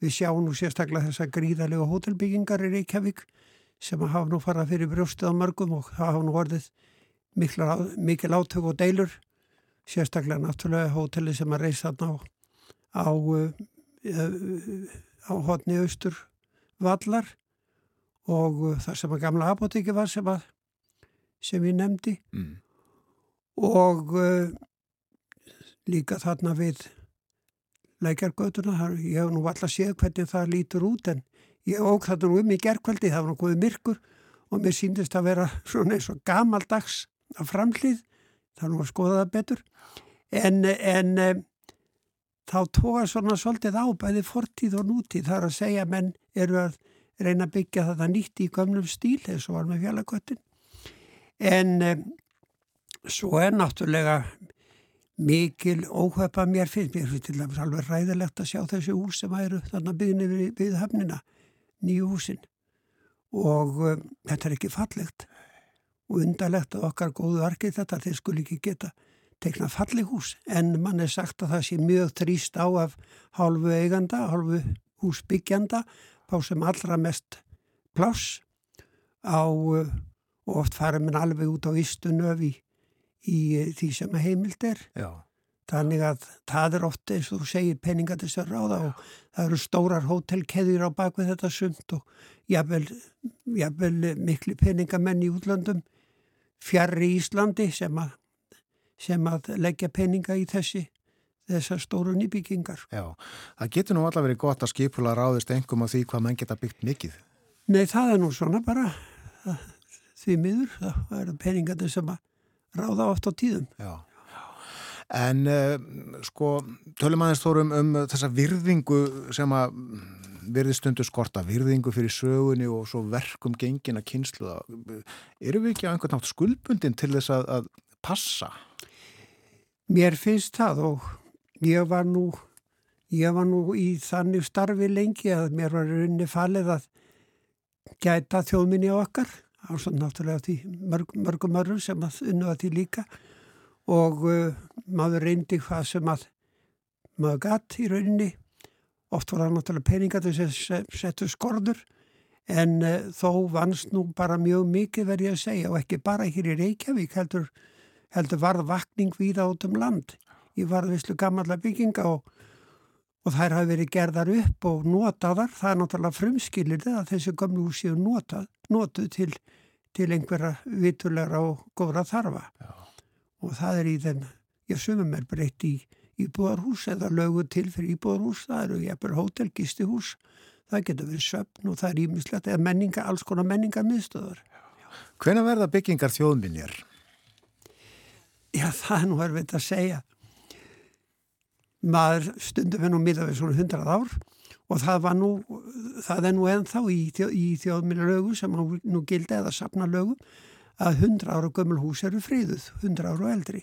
við sjáum nú sérstaklega þessa gríðarlega hótelbyggingar í Reykjavík sem hafa nú farað fyrir brjóstið á mörgum og hafa nú orðið mikla, mikil átök og deilur sérstaklega náttúrulega hóteli sem að reysa þarna á á, uh, á hotni austur vallar og þar sem að gamla apotekki var sem að sem ég nefndi mm. Og uh, líka þarna við lækjargötuna, ég hef nú alltaf séð hvernig það lítur út en Ég óg nú um í gerðkvældi, það var náttúrulega myrkur og mér síndist að vera svona eins og gamaldags af framhlýð, það nú að skoða það betur. En, en e, þá tóka svona svolítið á bæði fortíð og nútíð þar að segja menn eru að reyna að byggja þetta nýtt í gömlum stíl eins og var með fjallaköttin. En e, svo er náttúrulega mikil óhaupa mér finnst, mér finnst til dæmis alveg ræðilegt að sjá þessi hús sem eru þarna byggðinni við, við höfnina nýju húsin. Og um, þetta er ekki fallegt og undarlegt að okkar góðu arkið þetta þeir skul ekki geta teikna falleg hús en mann er sagt að það sé mjög þrýst á af hálfu eiganda, hálfu húsbyggjanda á sem allra mest pláss á og oft fara minn alveg út á ístunöf í, í því sem heimild er Já Þannig að það er ofta eins og þú segir peninga til þess að ráða og það eru stórar hótelkeðjur á bakvið þetta sumt og jáfnvel, jáfnvel miklu peningamenn í útlandum fjarr í Íslandi sem að, sem að leggja peninga í þessi þessar stóru nýbyggingar. Já, það getur nú allaveg verið gott að skipula ráðist engum á því hvað menn geta byggt mikið. Nei, það er nú svona bara því miður, það eru peninga sem að ráða oft á tíðum. Já. En uh, sko, tölum aðeins þórum um þessa virðingu sem að verði stundu skorta, virðingu fyrir sögunni og svo verkum gengin að kynsluða. Eru við ekki á einhvern nátt skuldbundin til þess að, að passa? Mér finnst það og ég var nú, ég var nú í þannig starfi lengi að mér var unni falið að gæta þjóðminni okkar á svo náttúrulega því mörg, mörgum örnum sem að unnu að því líka. Og uh, maður reyndi hvað sem að maður gatt í rauninni. Oft var það náttúrulega peningar þess að setja skorður. En uh, þó vannst nú bara mjög mikið verið að segja og ekki bara hér í Reykjavík heldur, heldur varð vakning við át um land. Í varðvislu gammallar bygginga og, og þær hafi verið gerðar upp og notaðar, það er náttúrulega frumskilir að þessi gamlu hús séu notað, notuð til, til einhverja vitulegra og góðra þarfa Já og það er í þeim, ég sumum er breytt í íbúðarhús eða lögu til fyrir íbúðarhús, það eru jæfnir hótel, gistihús, það getur verið söpn og það er ímislegt, eða menninga, alls konar menningar miðstöður. Hvena verða byggingar þjóðminjar? Já, það er nú erfitt að segja. Maður stundum við nú miða við svona hundrað ár og það var nú, það er nú ennþá í, í þjóðminjarlögu sem nú gildi eða sapna lögum að 100 ára gömul hús eru fríðuð, 100 ára og eldri.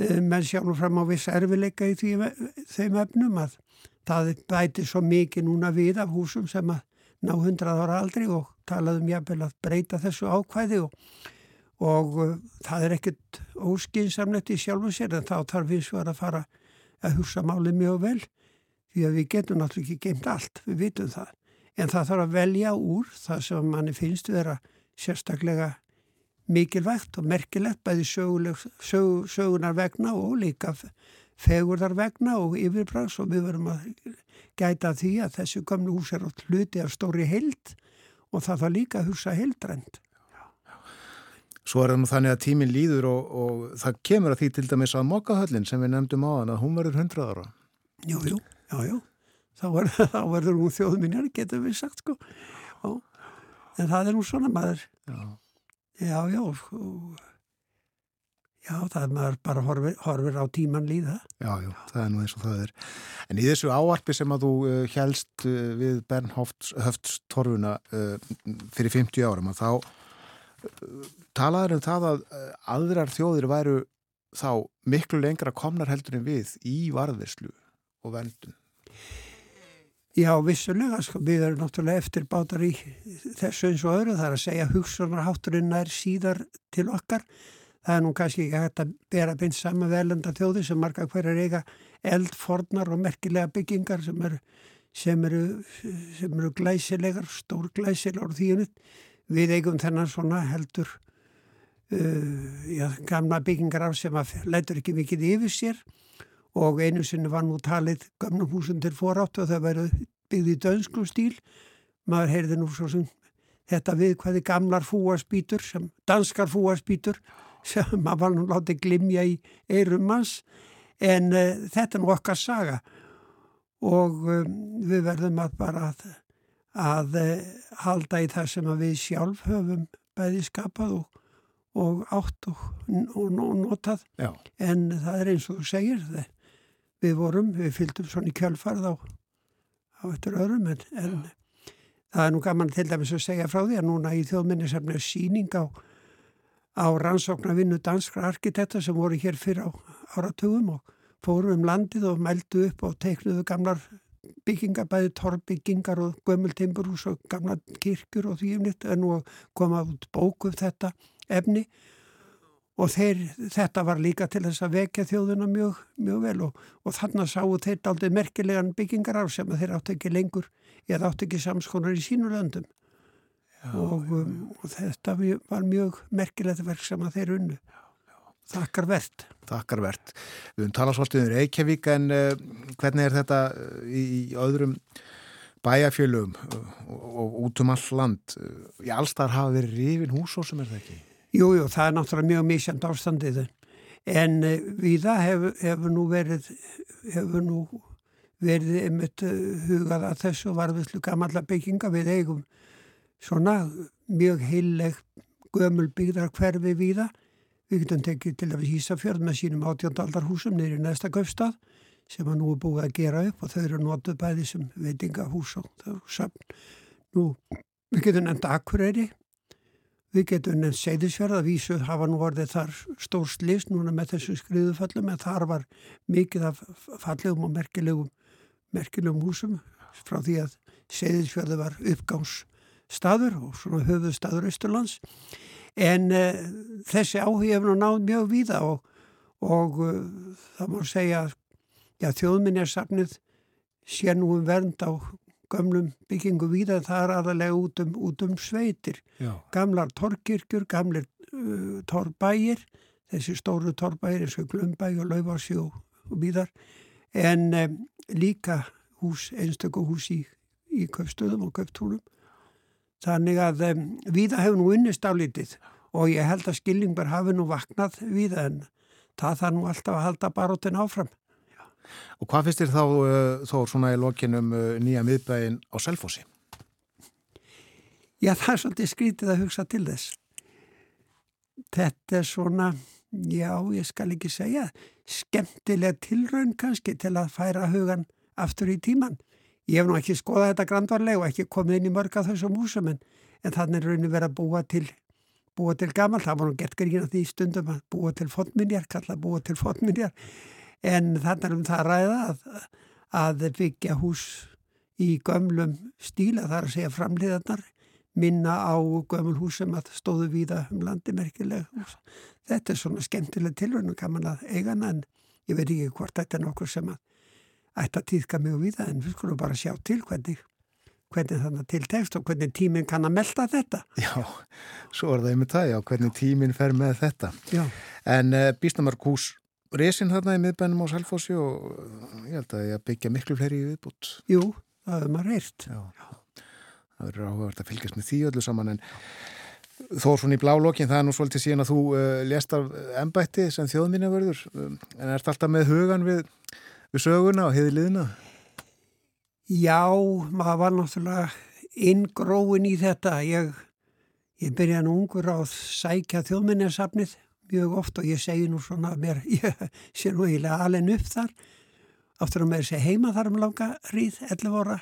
Eh, menn sjá nú fram á viss erfileika í því, þeim efnum að það bæti svo mikið núna við af húsum sem að ná 100 ára aldri og talaðum jáfnvel að breyta þessu ákvæði og, og uh, það er ekkert óskinsamlegt í sjálfu sér en þá þarf við svo að fara að hugsa málið mjög vel því að við getum náttúrulega ekki geimt allt, við vitum það. En það þarf að velja úr það sem manni finnst vera sérstaklega mikilvægt og merkilegt bæði söguleg, sög, sögunar vegna og líka fegurðar vegna og yfirbrands og við verum að gæta því að þessu gamlu hús er átt hluti af stóri held og það þarf líka að hugsa heldrænt. Svo er það nú þannig að tíminn líður og, og það kemur að því til dæmis að mokkahöllin sem við nefndum á hann að hún verður hundrað ára. Jú, jú, já, já. Þá, er, þá verður hún þjóðminjar, getur við sagt sko. Já. En það er nú svona maður. Já, já, já sko. Já, það er maður bara horfir, horfir á tíman líða. Já, já, það er nú eins og það er. En í þessu áarpi sem að þú uh, helst uh, við Bernhoftstorfuna uh, fyrir 50 árum að þá talaður um það að aðrar þjóðir væru þá miklu lengra komnar heldur en við í varðverslu og vendun. Já, vissulega, sko, við erum náttúrulega eftir bátar í þessu eins og öðru, það er að segja hugsunarhátturinn er síðar til okkar það er nú kannski ekki hægt að bera beint saman velenda þjóði sem marga hverjar eiga eldfornar og merkilega byggingar sem eru, sem eru, sem eru glæsilegar, stór glæsilegar og þýjunit. Við eigum þennan svona heldur uh, já, gamla byggingar af sem að lætur ekki mikið yfir sér og einu sinni var nú talið gamnum húsum til forátt og það verið byggðið í dönskum stíl. Maður heyrði nú svo sem þetta við hvaði gamlar fúaspítur, danskar fúaspítur sem maður var nú látið glimja í eirum manns en uh, þetta er nú okkar saga og um, við verðum að bara að, að uh, halda í það sem við sjálf höfum bæði skapað og, og átt og, og, og notað Já. en það er eins og þú segir það. við vorum, við fylgdum svona í kjölfarð á, á eftir öðrum en, en það er nú gaman til dæmis að segja frá því að núna í þjóðminni er síning á á rannsóknarvinnu danskra arkitekta sem voru hér fyrir á áratugum og fóru um landið og meldu upp og teiknuðu gamlar byggingar, bæði torrbyggingar og gömultimburhús og gamla kirkjur og því efnitt en nú koma út bóku upp þetta efni. Og þeir, þetta var líka til þess að vekja þjóðuna mjög, mjög vel og, og þannig sáu þeir aldrei merkilegan byggingar á sem þeir átt ekki lengur eða átt ekki samskonar í sínu löndum. Já, og, um, og þetta var mjög merkilegt verk sem að þeir unnu Þakkar verðt Þakkar verðt Við höfum talað svolítið um Reykjavík en uh, hvernig er þetta uh, í, í öðrum bæjarfjölum uh, og, út um all land? Í allstar hafa verið rifin húsósum er það ekki? Jújú, jú, það er náttúrulega mjög mísjönd ástandið. En við það hefur, hefur nú verið hefur nú verið einmitt hugað að þessu varðislu gamalla bygginga. Við eigum svona mjög heileg gömul byggðar hverfi við það. Við getum tekið til að við Ísafjörð með sínum átjöndarhúsum neyri næsta göfstað sem að nú er búið að gera upp og þau eru notuð bæði sem veitingahús og það eru samt. Nú, við getum nefnt Akureyri, við getum nefnt Seyðisfjörð að vísuð hafa nú orðið þar stór slist núna með þessu skriðuföllum en þar var mikið af fallegum og merkilegum, merkilegum húsum frá því að Seyðisfjörðu var uppgáns staður og svona höfuð staður Östurlands en uh, þessi áhug hefur náð mjög víða og, og uh, það má segja að þjóðminjarsafnið sé nú um vernd á gamlum byggingu víða en það er aðalega út um, út um sveitir. Já. gamlar torkirkjur, gamlir uh, torbægir þessi stóru torbægir eins og Glömbæg og Laufási og, og víðar. En um, líka hús, einstakku hús í, í köpstöðum og köptúlum Þannig að um, viða hefur nú unnist á litið og ég held að skilningar hafi nú vaknað viða en það þarf nú alltaf að halda baróttin áfram. Já. Og hvað finnst þér þá, uh, þó svona í lokinum uh, nýja miðbæin á Selfossi? Já, það er svolítið skrítið að hugsa til þess. Þetta er svona, já, ég skal ekki segja, skemmtilega tilraun kannski til að færa hugan aftur í tíman. Ég hef nú ekki skoðað þetta grandvarlega og ekki komið inn í mörg af þessum húsum en, en þannig er raunin verið að búa til búa til gamal, það voru gert grína því stundum að búa til fondminjar, kalla búa til fondminjar, en þannig er um það að ræða að, að byggja hús í gömlum stíla, það er að segja framliðarnar, minna á gömul hús sem að stóðu víða um landi merkilega. Hús. Þetta er svona skemmtileg tilvörnum kannan að eigana en ég veit ekki hvort þetta er nokkur sem að ætta týðka mjög víða en við skulum bara sjá til hvernig hvernig þannig til tekst og hvernig tíminn kann að melda þetta. Já, svo er það einmitt það, já, hvernig tíminn fer með þetta. Já. En uh, Bísnamark hús resin þarna í miðbænum á Salfossi og ég held að ég byggja miklu fleiri í viðbútt. Jú, það er maður reyrt. Já, já. það verður áhugavert að fylgjast með því öllu saman en þó svona í blálokkin það er nú svolítið síðan að þú uh, lést af ennbætti sem þjóðminna verður um, en ert alltaf með hugan við, við söguna og heiði liðna? Já, maður var náttúrulega inngróin í þetta. Ég, ég byrjaði nú ungur á að sækja þjóðminnarsafnið mjög oft og ég segi nú svona mér, ég sé nú eiginlega alveg upp þar. Áttur að mér sé heima þar um langa ríð, 11 óra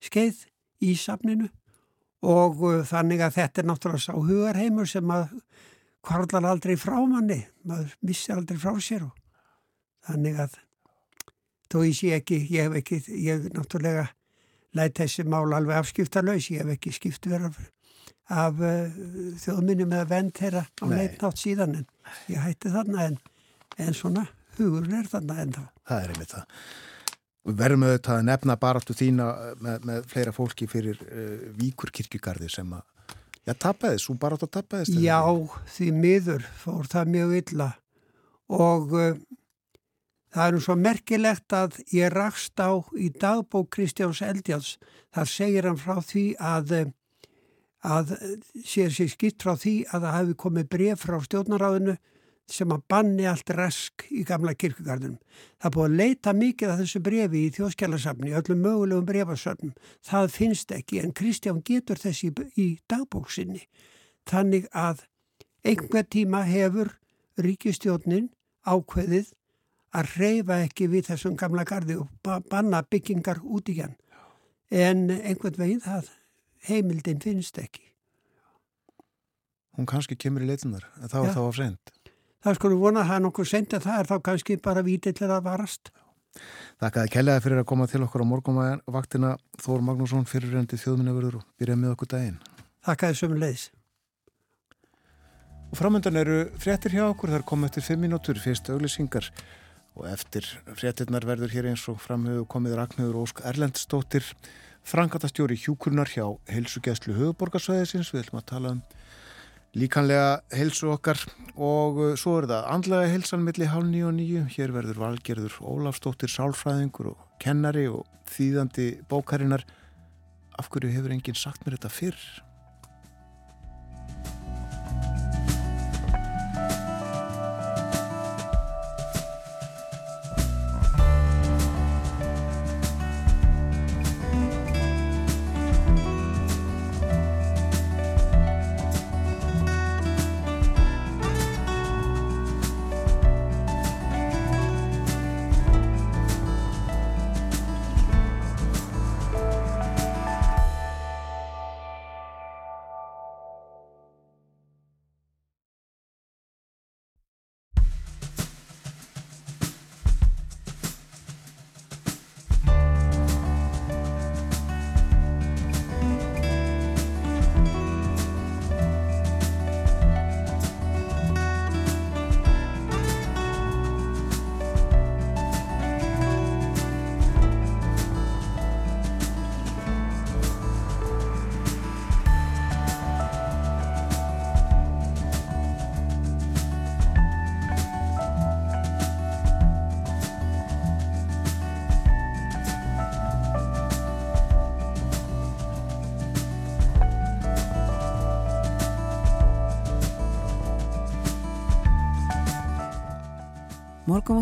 skeið í safninu og uh, þannig að þetta er náttúrulega sá hugarheimur sem að kvarlar aldrei frá manni, maður missir aldrei frá sér og þannig að þó ég sé ekki, ég hef ekki, ég náttúrulega læt þessi mál alveg afskiptarlaus, ég hef ekki skipt verið af, af uh, þjóðminni með vend þeirra á neitt nátt síðan en ég hætti þarna en, en svona hugurinn er þarna en þá. Það er einmitt það. Verðum auðvitað að nefna baráttu þína með, með fleira fólki fyrir uh, Víkur kirkjugarði sem að, já, tapæðis, hún baráttu að tapæðist. Já, því miður fór það mjög illa og uh, Það er nú svo merkilegt að ég rakst á í dagbók Kristjáns Eldjáls. Þar segir hann frá því að, að sér sér skipt frá því að það hefði komið bref frá stjórnaráðinu sem að banni allt rask í gamla kirkugarðunum. Það búið að leita mikið af þessu brefi í þjóðskjálarsafni, öllum mögulegum brefasöfnum. Það finnst ekki en Kristján getur þessi í dagbóksinni. Þannig að einhver tíma hefur ríkistjórnin ákveðið að reyfa ekki við þessum gamla gardi og banna byggingar út í hann. En einhvern veginn það heimildin finnst ekki. Hún kannski kemur í leitunar, en þá er þá á send. Það skulum vona að það er nokkuð send en það er þá kannski bara vítillir að varast. Þakkaði kellaði fyrir að koma til okkur á morgumvaktina Þór Magnússon fyrirrendi þjóðminnaverður og byrjaði með okkur daginn. Þakkaði sömum leiðis. Og framöndan eru fréttir hjá okkur, þar kom eftir fimm mínútur fyrst auglisingar og eftir fréttinnar verður hér eins og framhauðu komið Ragnhjóður Ósk Erlendstóttir frangatastjóri hjúkurnar hjá heilsugjæslu höfuborgarsvæðisins við ætlum að tala um líkanlega heilsu okkar. Og uh, svo er það andlega heilsan millir hálf nýju og nýju hér verður valgerður Ólafstóttir sálfræðingur og kennari og þýðandi bókarinnar. Af hverju hefur enginn sagt mér þetta fyrr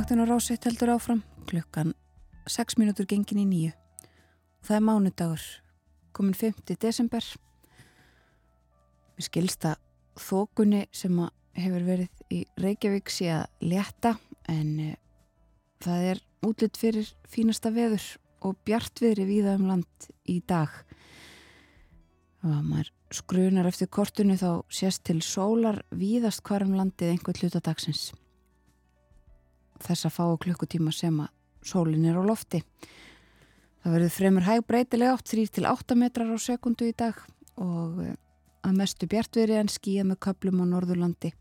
Morgonvaktin á rásitt heldur áfram klukkan 6 minútur gengin í nýju. Það er mánudagur, komin 5. desember. Við skilsta þókunni sem hefur verið í Reykjavík sé að leta en uh, það er útlitt fyrir fínasta veður og bjartviðri viða um land í dag. Og maður skrunar eftir kortinu þá sést til sólar víðast hvarum landið einhvern hlutadagsins. Þessa fáu klukkutíma sem að sólin er á lofti. Það verður fremur hæg breytilega átt 3-8 metrar á sekundu í dag og eh, að mestu bjartveri en skýja með köplum á Norðurlandi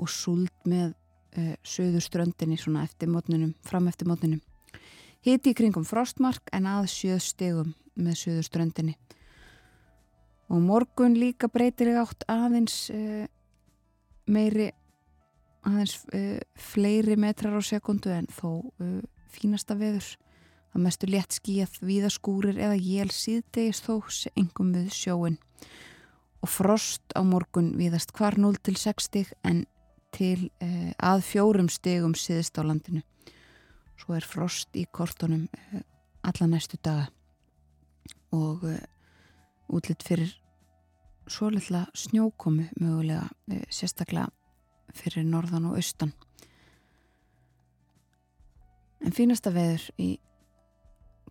og súld með uh, söður ströndinni svona eftir mótninum, fram eftir mótninum. Hiti í kringum frostmark en að sjöð stegum með söður ströndinni og morgun líka breytilega átt aðeins uh, meiri aðeins uh, fleiri metrar á sekundu en þó uh, fínasta veður. Að mestu létt skíjað víðaskúrir eða jél síðdegis þó engum við sjóin og frost á morgun víðast hvar 0 til 60 en til að fjórum stegum síðist á landinu. Svo er frost í kortunum alla næstu daga. Og útlitt fyrir svo litla snjókomi mögulega sérstaklega fyrir norðan og austan. En fínasta veður í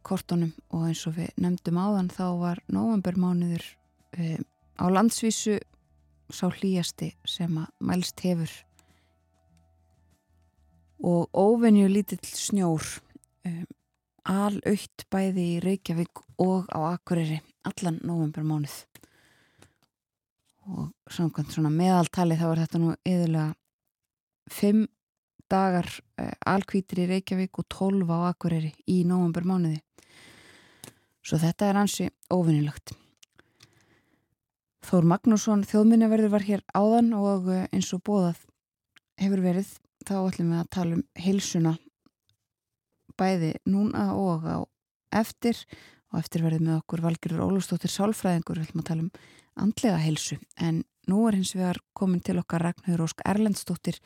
kortunum og eins og við nefndum áðan þá var novembermánuður e, á landsvísu sá hlýjasti sem að mælst hefur. Og óvenju lítill snjór um, alaukt bæði í Reykjavík og á Akureyri allan novembermánuð og samkvæmt svona meðaltali þá er þetta nú yðurlega fimm dagar uh, alkvítir í Reykjavík og tólf á Akureyri í novembermánuði svo þetta er ansi óvinnilegt Þór Magnússon þjóðminnaverður var hér áðan og uh, eins og bóðað hefur verið þá ætlum við að tala um heilsuna bæði núna og á eftir. Og eftir verðið með okkur Valgjörður Ólustóttir Sálfræðingur við ætlum að tala um andlega heilsu. En nú er hins vegar komin til okkar Ragnhjóður Ósk Erlendstóttir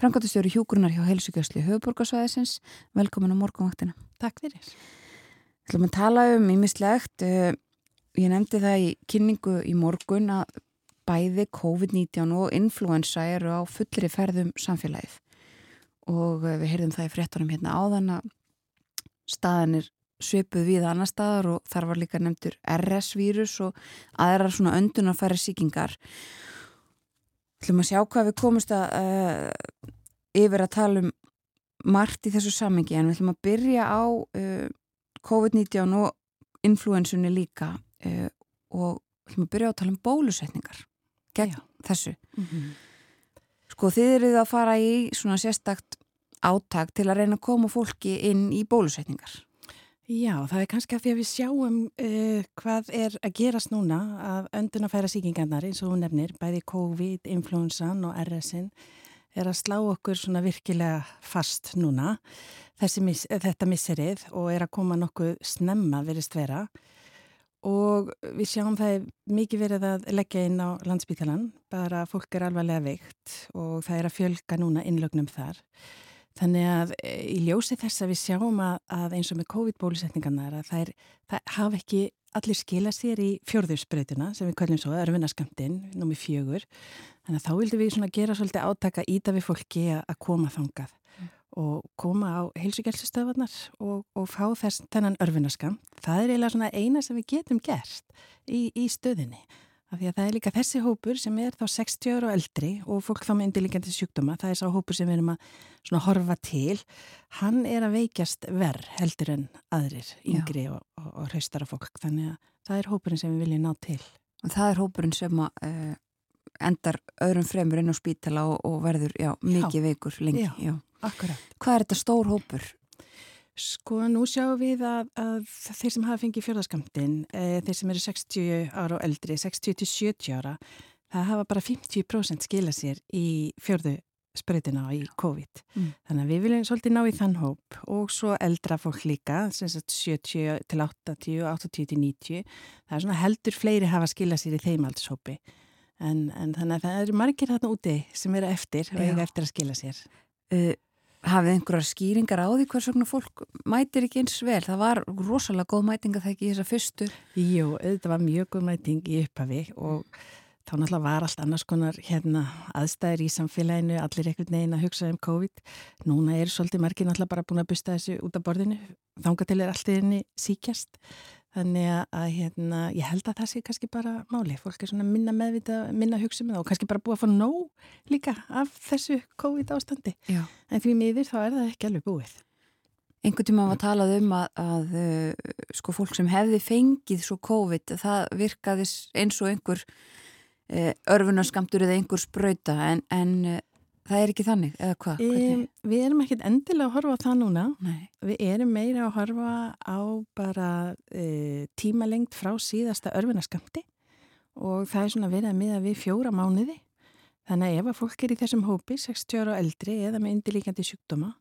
frangatustjóri hjúgrunar hjá heilsugjösli höfuborgarsvæðisins velkomin á morgunvaktina. Takk fyrir. Við ætlum að tala um ímislegt eh, ég nefndi það í kynningu í morgun að bæði COVID-19 og influensa eru á fullri ferðum samfélagið. Og eh, við heyrðum það í fréttunum hérna áðan að staðanir svipuð við annar staðar og þar var líka nefndur RS-vírus og aðrar svona öndunarfæri síkingar Þú að sjá hvað við komumst að uh, yfir að tala um margt í þessu samengi en við ætlum að byrja á uh, COVID-19 og influensunni líka uh, og við ætlum að byrja á að tala um bólusetningar gegn Já. þessu mm -hmm. Sko þið eruð að fara í svona sérstakt áttak til að reyna að koma fólki inn í bólusetningar. Já, það er kannski að því að við sjáum uh, hvað er að gerast núna af öndunafæra síkingarnar eins og hún nefnir, bæði COVID, influensan og RSN er að slá okkur svona virkilega fast núna mis, þetta misserið og er að koma nokkuð snemma verist vera og við sjáum það er mikið verið að leggja inn á landsbytjalan, bara fólk er alvarlega veikt og það er að fjölga núna innlögnum þar. Þannig að e, í ljósi þess að við sjáum að, að eins og með COVID-bólusetningarnar að það, er, það hafa ekki allir skila sér í fjörðursbreytuna sem við kallum svo örfinaskamtinn, nómi fjögur. Þannig að þá vildum við svona gera svolítið átaka íta við fólki að koma þangað og koma á heilsugjálsustöðvarnar og, og fá þess þennan örfunaskam. Það er eiginlega svona eina sem við getum gert í, í stöðinni. Af því að það er líka þessi hópur sem er þá 60 ára og eldri og fólk þá með indilíkjandi sjúkdóma, það er sá hópur sem við erum að horfa til. Hann er að veikjast verð heldur en aðrir, yngri Já. og, og, og hraustara fólk. Þannig að það er hópurinn sem við viljum ná til. Og það er hópurinn sem að, uh, endar öðrum fremur inn á spítala og, og verður já, mikið já. veikur lengi. Já, akkurat. Hvað er þetta stór hópur? Sko nú sjáum við að, að þeir sem hafa fengið fjörðaskamtinn, e, þeir sem eru 60 ára og eldri, 60 til 70 ára, það hafa bara 50% skila sér í fjörðu spröytina í COVID. Mm. Þannig að við viljum svolítið ná í þann hóp og svo eldra fólk líka, sem sagt 70 til 80, 80 til 90. Það er svona heldur fleiri hafa skila sér í þeim aldurshópi. En, en þannig að það eru margir þarna úti sem eru eftir og eiga eftir að skila sér. Uh, hafið einhverjar skýringar á því hvers vegna fólk mætir ekki eins vel. Það var rosalega góð mæting að það ekki þessa fyrstu. Jú, þetta var mjög góð mæting í upphafi og þá náttúrulega var allt annars konar hérna, aðstæðir í samfélaginu. Allir ekkert negin að hugsa um COVID. Núna er svolítið margir náttúrulega bara búin að busta þessu út af borðinu. Þánga til er allt í henni síkjast Þannig að hérna, ég held að það sé kannski bara máli. Fólk er svona minna meðvita, minna hugsa með það og kannski bara búið að fá nóg líka af þessu COVID ástandi. Já. En því miður þá er það ekki alveg búið. Einhvern tíma var talað um að, að sko fólk sem hefði fengið svo COVID, það virkaði eins og einhver örfunaskamtur eða einhver spröyta en, en Það er ekki þannig, eða hvað? Um, við erum ekkert endilega að horfa á það núna. Nei. Við erum meira að horfa á bara e, tímalengt frá síðasta örfinaskamti og það er svona verið að miða við fjóra mánuði. Þannig að ef að fólk er í þessum hópi, 60 ára og eldri eða með indilíkjandi sjúkdóma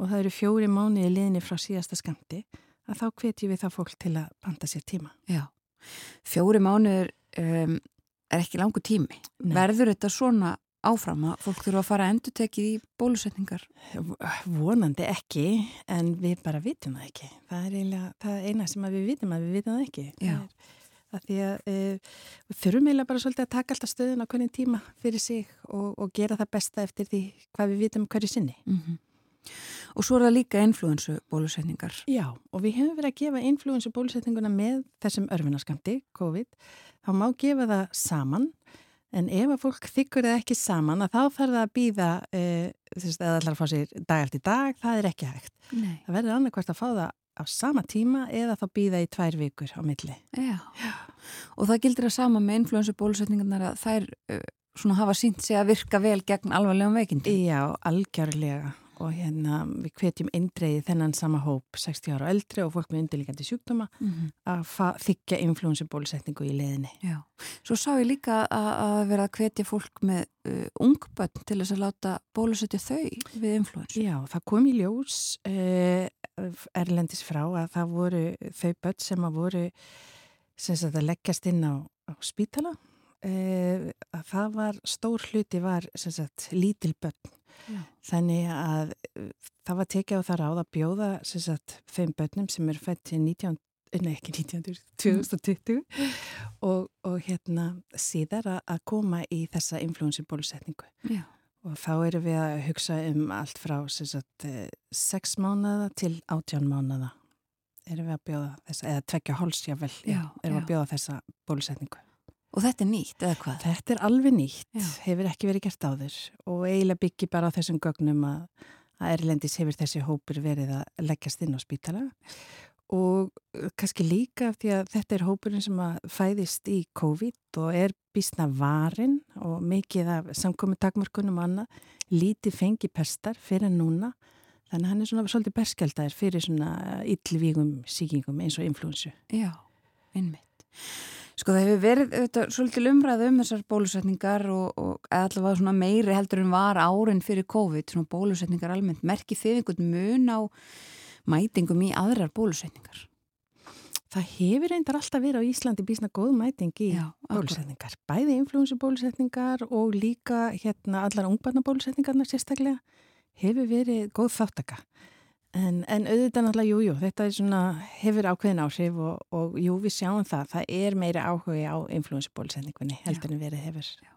og það eru fjóri mánuði liðni frá síðasta skamti, að þá hvetjum við það fólk til að panta sér tíma. Já, fjóri mánuður um, er ekki langu tími. Nei. Verður þetta svona áfram að fólk þurfa að fara að endur tekið í bólusetningar? Vonandi ekki, en við bara vitum það ekki. Það er eiginlega það eina sem við vitum að við vitum það ekki. Er að því að e, við þurfum eiginlega bara svolítið að taka alltaf stöðun á hvernig tíma fyrir sig og, og gera það besta eftir því hvað við vitum hverju sinni. Mm -hmm. Og svo er það líka influensu bólusetningar. Já, og við hefum verið að gefa influensu bólusetninguna með þessum örfinaskamti, COVID. Þá má gefa það saman En ef að fólk þykkur það ekki saman að þá þarf það að býða uh, eða ætlar að fá sér dag eftir dag, það er ekki hægt. Nei. Það verður annarkvært að fá það á sama tíma eða þá býða í tvær vikur á milli. Já, Já. og það gildir að sama með influensu bólusetningarnar að þær uh, svona hafa sínt sig að virka vel gegn alvarlegum veikindi. Já, algjörlega og hérna við hvetjum eindreiði þennan sama hóp 60 ára og eldri og fólk með undirlíkandi sjúkdóma mm -hmm. að þykja influensubólusetningu í leðinni. Já, svo sá ég líka að, vera að hvetja fólk með uh, ungbönn til þess að láta bólusetja þau við influensu. Já, það kom í ljós uh, erlendis frá að það voru þau bönn sem að voru sem sagt að leggjast inn á, á spítala uh, að það var, stór hluti var sagt lítil bönn Já. Þannig að uh, það var tekið á það ráð að bjóða sagt, þeim börnum sem eru fætt til 19, nei ekki 19, 2020 mm. og, og hérna síðar að koma í þessa influensibólusetningu. Og þá erum við að hugsa um allt frá sagt, 6 mánada til 18 mánada erum við að bjóða þessa, eða tvekja hólsjável erum við að bjóða þessa bólusetningu. Og þetta er nýtt, eða hvað? Þetta er alveg nýtt, Já. hefur ekki verið gert áður og eiginlega byggi bara á þessum gögnum að, að Erlendis hefur þessi hópur verið að leggjast inn á spítala og kannski líka því að þetta er hópurinn sem að fæðist í COVID og er bísna varin og mikið af samkomið takmörkunum og annað, lítið fengi pestar fyrir núna, þannig að hann er svona svolítið berskjaldar fyrir svona yllvígum síkingum eins og influensu. Já, einmitt. Sko það hefur verið auðvitað, svolítið umræðu um þessar bólusetningar og, og allavega svona meiri heldur en var árin fyrir COVID, svona bólusetningar almennt. Merkið þið einhvern mun á mætingum í aðrar bólusetningar? Það hefur reyndar alltaf verið á Íslandi bísna góð mæting í Já, bólusetningar. Bæði influensubólusetningar og líka hérna allar ungbarnabólusetningarna sérstaklega hefur verið góð þáttaka. En, en auðvitað náttúrulega, jú, jú, þetta svona, hefur ákveðin áhrif og, og jú, við sjáum það, það er meira áhugi á influensubólusendingunni heldur en verið hefur. Já.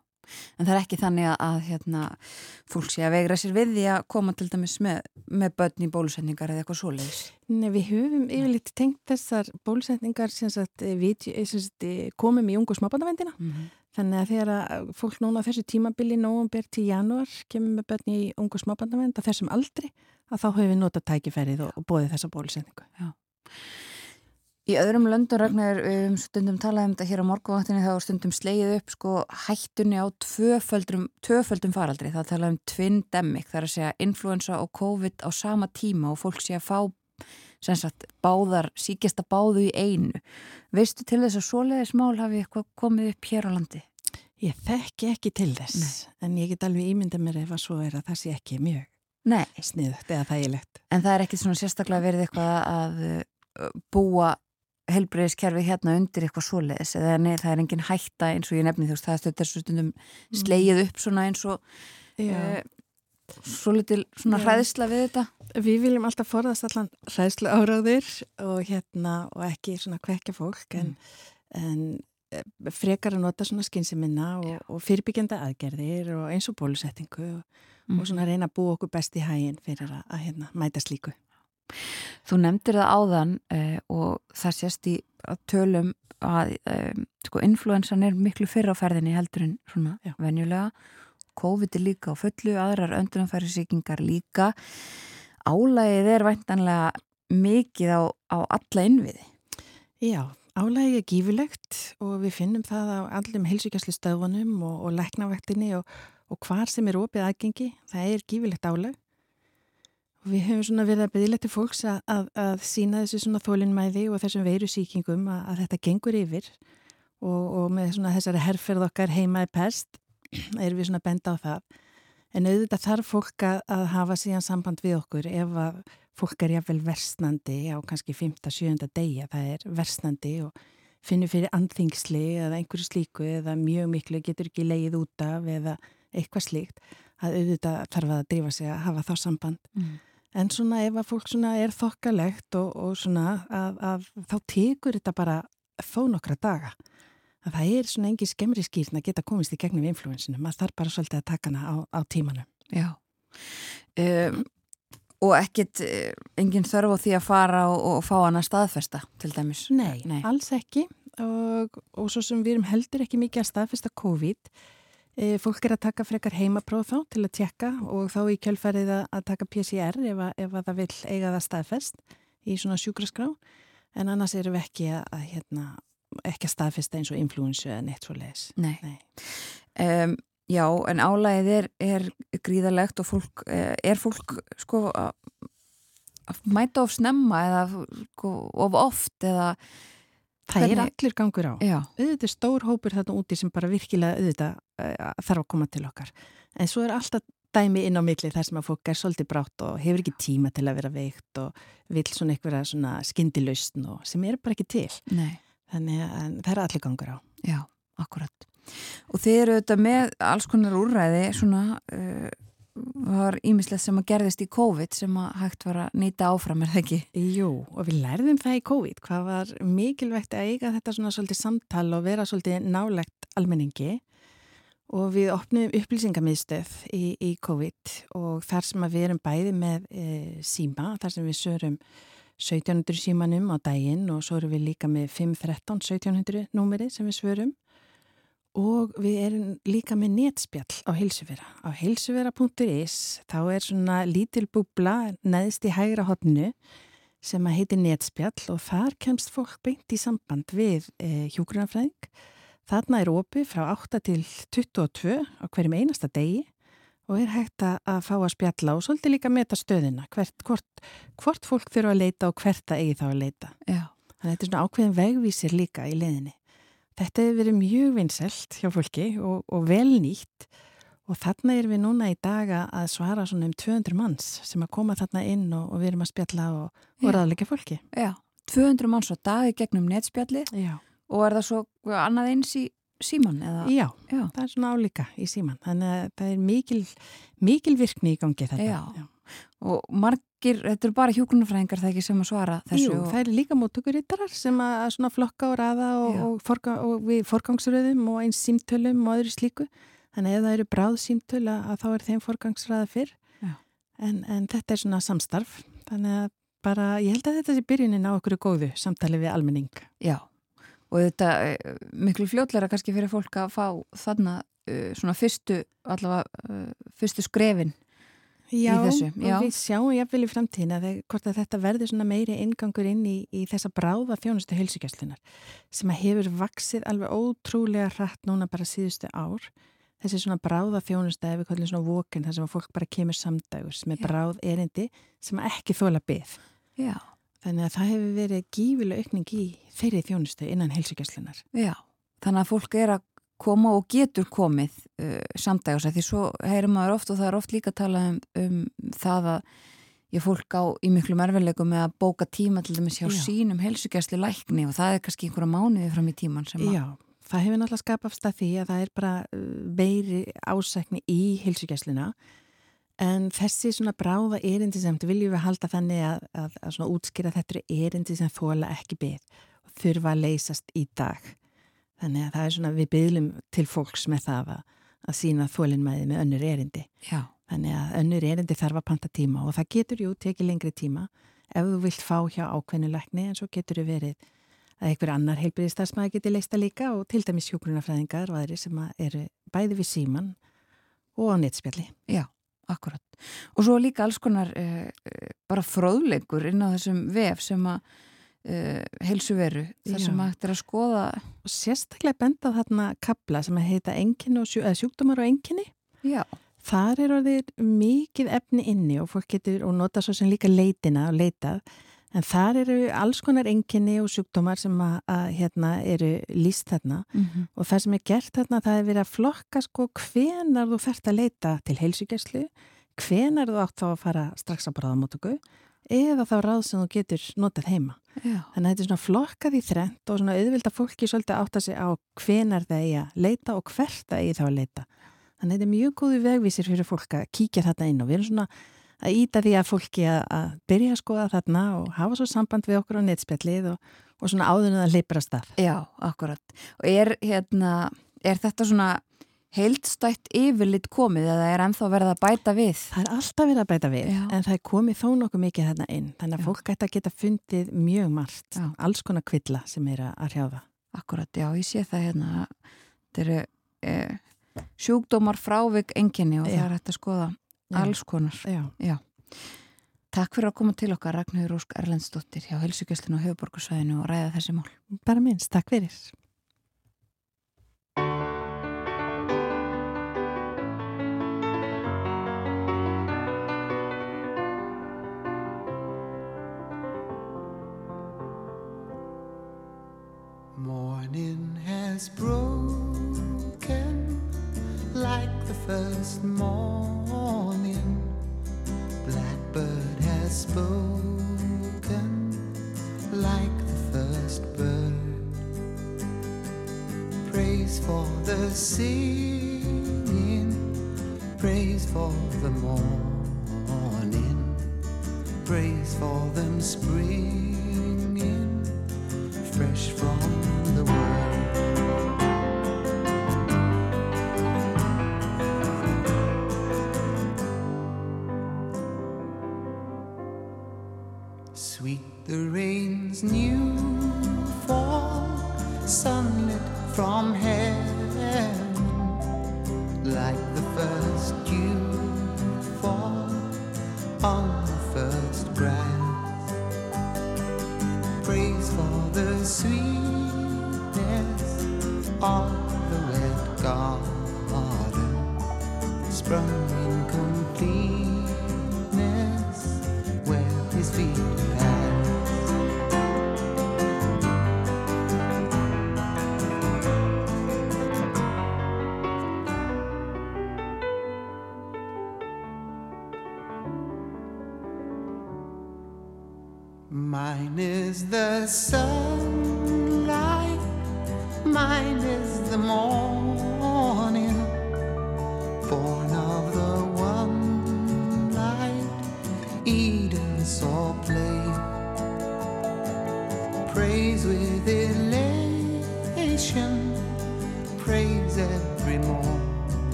En það er ekki þannig að hérna, fólk sé að vegra sér við því að koma til dæmis með, með börn í bólusendingar eða eitthvað svoleiðis? Nei, við höfum yfirleitt tengt þessar bólusendingar sem sagt, við sem sagt, komum í ungu smábandavendina. Mm -hmm. Þannig að þegar fólk núna á þessu tímabili nógum til januar kemur með börn í ungu smábandavend að þessum aldri að þá hefur við notað tækifærið og, og bóðið þessa bólusetningu. Já. Í öðrum löndun ragnar um stundum talaðum þetta hér á morgunvaktinni þá stundum slegið upp sko hættunni á tvöföldum, tvöföldum faraldri. Það talaðum twin demic, það er að segja influensa og COVID á sama tíma og fólk sé að fá sagt, báðar, síkjasta báðu í einu. Veistu til þess að svoleiðismál hafi eitthvað komið upp hér á landi? Ég þekki ekki til þess, Nei. en ég get alveg ímyndað mér ef að svo er að það sé ekki mjög Nei. sniðugt eða þægilegt. En það er ekkit svona sérstaklega verið eitthvað að uh, búa helbreyðiskerfi hérna undir eitthvað svoleiðis eða nei, það er engin hætta eins og ég nefni þú veist, það þessu stundum mm. slegið upp svona eins og uh, svo litil svona Já. hræðsla við þetta. Við viljum alltaf forðast allan hræðslu áraðir og hérna og ekki svona kvekja fólk en, mm. en eh, frekar að nota svona skynnsiminna og, og fyrirbyggjanda aðgerðir og eins og bólusettingu og mm. og svona reyna að búa okkur best í hægin fyrir að, að hérna, mæta slíku. Þú nefndir það áðan eh, og það sést í tölum að um, sko, influensan er miklu fyrr á ferðinni heldur en svona Já. venjulega COVID er líka á fullu, aðrar öndunanfærisíkingar líka álægið er væntanlega mikið á, á alla innviði Já, álægið er gífilegt og við finnum það á allum heilsugjastlu stöðunum og, og leknavaktinni og, og hvar sem er opið aðgengi, það er gífilegt álæg Við höfum svona verið að til fólks að, að, að sína þessu svona þólinnmæði og þessum veiru síkingum að, að þetta gengur yfir og, og með svona þessari herrferð okkar heima í pest erum við svona benda á það. En auðvitað þarf fólk að hafa síðan samband við okkur ef að fólk er jáfnvel versnandi á kannski 5-7 degi að það er versnandi og finnur fyrir andþingsli eða einhverju slíku eða mjög miklu getur ekki leið út af eða eitthvað slíkt að auðvitað þarf að drífa sig að hafa þá samband. Mm. En svona ef að fólk svona er þokkalegt og, og svona að, að þá tekur þetta bara þó nokkra daga. Að það er svona engi skemmri skýrn að geta komist í gegnum influensinu. Maður þarf bara svolítið að taka hana á, á tímanu. Já. Um, og ekkit eh, engin þörf á því að fara og, og fá hana staðfesta til dæmis? Nei, Nei. alls ekki. Og, og svo sem við erum heldur ekki mikið að staðfesta COVID E, fólk er að taka frekar heimapróf þá til að tjekka og þá í kjölfærið að taka PCR ef, að, ef að það vil eiga það staðfest í svona sjúkraskrá en annars erum við ekki að, að hérna, ekki að staðfesta eins og influensu eða neitt svo leiðis. Nei. Nei. Um, já, en álæðið er, er gríðalegt og fólk, eh, er fólk sko að mæta of snemma eða sko, of oft eða Það er allir gangur á. Já. Auðvitað er stór hópur þarna úti sem bara virkilega auðvitað uh, þarf að koma til okkar. En svo er alltaf dæmi inn á milli þar sem að fólk er svolítið brátt og hefur ekki tíma til að vera veikt og vil svona eitthvað svona skindilausn og sem er bara ekki til. Nei. Þannig að það er allir gangur á. Já, akkurat. Og þeir eru auðvitað með alls konar úrræði svona... Uh, var ímislegt sem að gerðist í COVID sem að hægt var að nýta áfram, er það ekki? Jú, og við lærðum það í COVID hvað var mikilvægt að eiga þetta svona svolítið samtal og vera svolítið nálegt almenningi og við opnum upplýsingamiðstöð í, í COVID og þar sem að við erum bæði með e, síma, þar sem við sörum 1700 símanum á daginn og svo erum við líka með 513 1700 númeri sem við svörum og við erum líka með netspjall á heilsuvera. Á heilsuvera.is þá er svona lítil búbla neðst í hægra hotnu sem að heiti netspjall og þar kemst fólk beint í samband við e, hjógrunafræðing. Þarna er opið frá 8 til 22 á hverjum einasta degi og er hægt að fá að spjalla og svolítið líka meta stöðina, hvert, hvort, hvort fólk þurfa að leita og hvert að eigi þá að leita. Já. Þannig að þetta er svona ákveðin vegvísir líka í leðinni. Þetta hefur verið mjög vinnselt hjá fólki og, og vel nýtt og þarna erum við núna í daga að svara svona um 200 manns sem að koma þarna inn og, og við erum að spjalla og, og ræðleika fólki. Já, 200 manns á dagi gegnum netspjalli Já. og er það svo annað eins í síman? Eða? Já, Já, það er svona álíka í síman. Þannig að það er mikil, mikil virkni í gangi þetta. Já. Já og margir, þetta eru bara hjókunarfræðingar það ekki sem að svara þessu Jú, það eru líka móttökurítarar sem að svona flokka og raða og, og, forga, og við forgangsröðum og eins símtölum og öðru slíku. Þannig að það eru bráð símtöl að þá er þeim forgangsraða fyrr. En, en þetta er svona samstarf. Þannig að bara, ég held að þetta sé byrjunin á okkur góðu samtali við almenning. Já, og þetta eh, miklu fljótleira kannski fyrir fólk að fá þarna uh, svona fyrstu allavega uh, fyrstu skrefin Já. Já, við sjáum jáfnvel í framtíðina að hvort að þetta verður meiri ingangur inn í, í þessa bráða þjónustu heilsugjastlunar sem hefur vaksið alveg ótrúlega hratt núna bara síðustu ár. Þessi svona bráða þjónustu ef við kallum svona vokinn þar sem að fólk bara kemur samdagur sem er já. bráð erindi sem ekki þóla byggð. Já. Þannig að það hefur verið gífileg aukning í þeirri þjónustu innan heilsugjastlunar. Já, þannig að fólk er að koma og getur komið uh, samdægast því svo heyrum maður oft og það er oft líka að tala um, um það að ég fólk á í miklu merfileikum með að bóka tíma til dæmis hjá Já. sínum helsugjastli lækni og það er kannski einhverja mánuði fram í tíman Já, það hefur náttúrulega skapast að því að það er bara veiri uh, ásækni í helsugjastlina en þessi svona bráða erindi sem viljum við halda þannig að, að, að svona útskýra þetta er erindi sem þóla ekki beð og þurfa að leysast í dag Þannig að það er svona, við bygglum til fólks með það að, að sína þólinnmæði með önnur erindi. Já. Þannig að önnur erindi þarf að panta tíma og það getur jú tekið lengri tíma ef þú vilt fá hjá ákveðnuleikni en svo getur þau verið að einhver annar heilbyrðistarsmaður geti leista líka og til dæmis hjókunarfræðingar og aðri sem eru bæði við síman og á netspjalli. Já, akkurat. Og svo líka alls konar uh, bara fróðleikur inn á þessum vef sem að uh, heilsu veru, þar sem þetta er að skoða. Og sérstaklega benda þarna kabla sem heita sjú, sjúkdómar og enginni. Þar er orðið mikið efni inni og fólk getur og nota svo sem líka leitina og leitað En þar eru alls konar enginni og sjúkdómar sem að, að hérna, eru líst þarna mm -hmm. og það sem er gert þarna það er verið að flokka sko hvenar þú fært að leita til heilsugjæslu, hvenar þú átt þá að fara strax að bráðamótöku eða þá ráð sem þú getur notað heima. Já. Þannig að þetta er svona flokkað í þrent og svona auðvild að fólki svolítið átt að segja á hvenar það eigi að leita og hvert það eigi þá að leita. Þannig að þetta er mjög góðu vegvísir fyrir fólk að kíkja þetta inn og við erum svona að íta því að fólki að, að byrja að skoða þarna og hafa svo samband við okkur á netspjallið og, og svona áðunnið að leipra stað. Já, akkurat. Og er, hérna, er þetta svona heildstætt yfirlitt komið eða er ennþá verið að bæta við? Það er alltaf verið að bæta við já. en það er komið þó nokkuð mikið þarna inn. Þannig að já. fólk ætti að geta fundið mjög margt, já. alls konar kvilla sem er að hrjáða. Akkurat, já, ég sé það hérna. Þetta eru eh, sjúkdómar frávik enginni og það er hægt að skoða alls konar Já. Já. Takk fyrir að koma til okkar Ragnhjóður Ósk Erlendsdóttir hjá Helsugjastlinu og Hauðborgarsvæðinu og ræða þessi mál Bara minnst, takk fyrir Morning has broken like the first morning. Blackbird has spoken like the first bird. Praise for the singing, praise for the morning, praise for them springing fresh from the rain.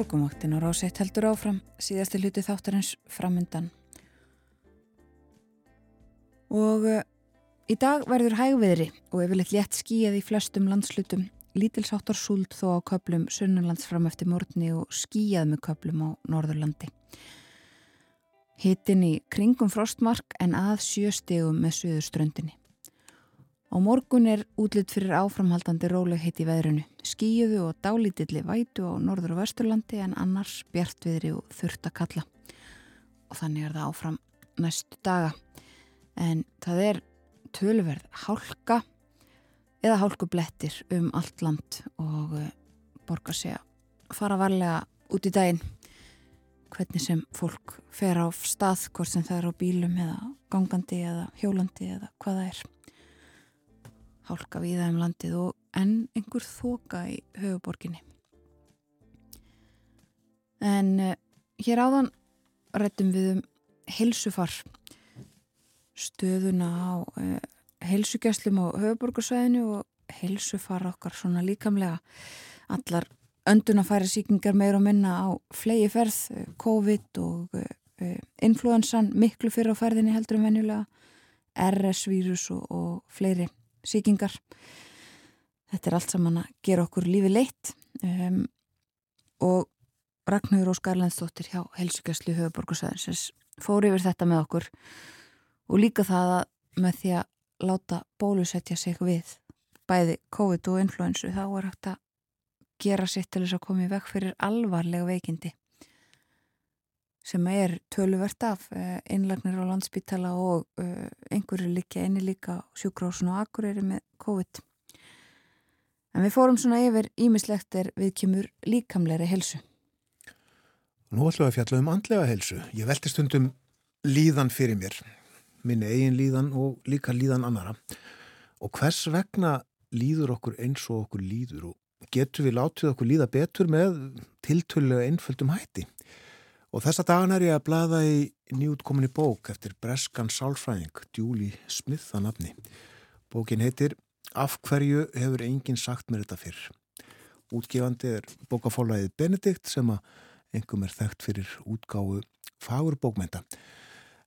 Morgumvaktin á ráseitt heldur áfram, síðasti hluti þáttarins framundan. Og uh, í dag verður hægviðri og yfirleitt létt skíjað í flestum landslutum, lítilsáttar súld þó á köplum sunnanlands fram eftir morgni og skíjað með köplum á Norðurlandi. Hittin í kringum frostmark en að sjöstegum með söðurströndinni. Á morgun er útlitt fyrir áframhaldandi rólegheit í veðrunu. Skíuðu og dálítilli vætu á norður og vesturlandi en annars bjartviðri og þurft að kalla. Og þannig er það áfram næstu daga. En það er tölverð hálka eða hálkublettir um allt land og eh, borgar sig að fara varlega út í daginn. Hvernig sem fólk fer á stað, hvort sem það er á bílum eða gangandi eða hjólandi eða hvað það er hálka við það um landið og enn einhver þoka í höfuborginni. En uh, hér áðan réttum við um heilsufar stöðuna á uh, heilsugjastlum á höfuborgarsvæðinu og heilsufar okkar svona líkamlega allar öndunafæri síkingar meir og minna á flegi ferð, eh, COVID og influensan miklu fyrir á ferðinni heldur en venjulega RS-vírus og, og fleiri síkingar. Þetta er allt saman að gera okkur lífi leitt um, og Ragnhjóður Óskar Lendstóttir hjá Helsugjastlu höfuborgarsæðinsins fór yfir þetta með okkur og líka það að með því að láta bólusetja sig við bæði COVID og influensu þá er hægt að gera sitt til þess að koma í vekk fyrir alvarlega veikindi sem er töluvert af innlagnir á landsbytala og uh, einhverju líka einni líka sjúkrásun og akureyri með COVID. En við fórum svona yfir ímislegt er við kemur líkamleiri helsu. Nú ætlum við að fjalla um andlega helsu. Ég velti stundum líðan fyrir mér, minni eigin líðan og líka líðan annara. Og hvers vegna líður okkur eins og okkur líður og getur við látið okkur líða betur með tiltölulega einföldum hætti? Og þessa dagan er ég að blada í nýjútkominni bók eftir breskan sálfræðing, Julie Smith að nafni. Bókin heitir Af hverju hefur enginn sagt mér þetta fyrr? Útgefandi er bókafólaðið Benedikt sem að engum er þekkt fyrir útgáfu fagur bókmenta.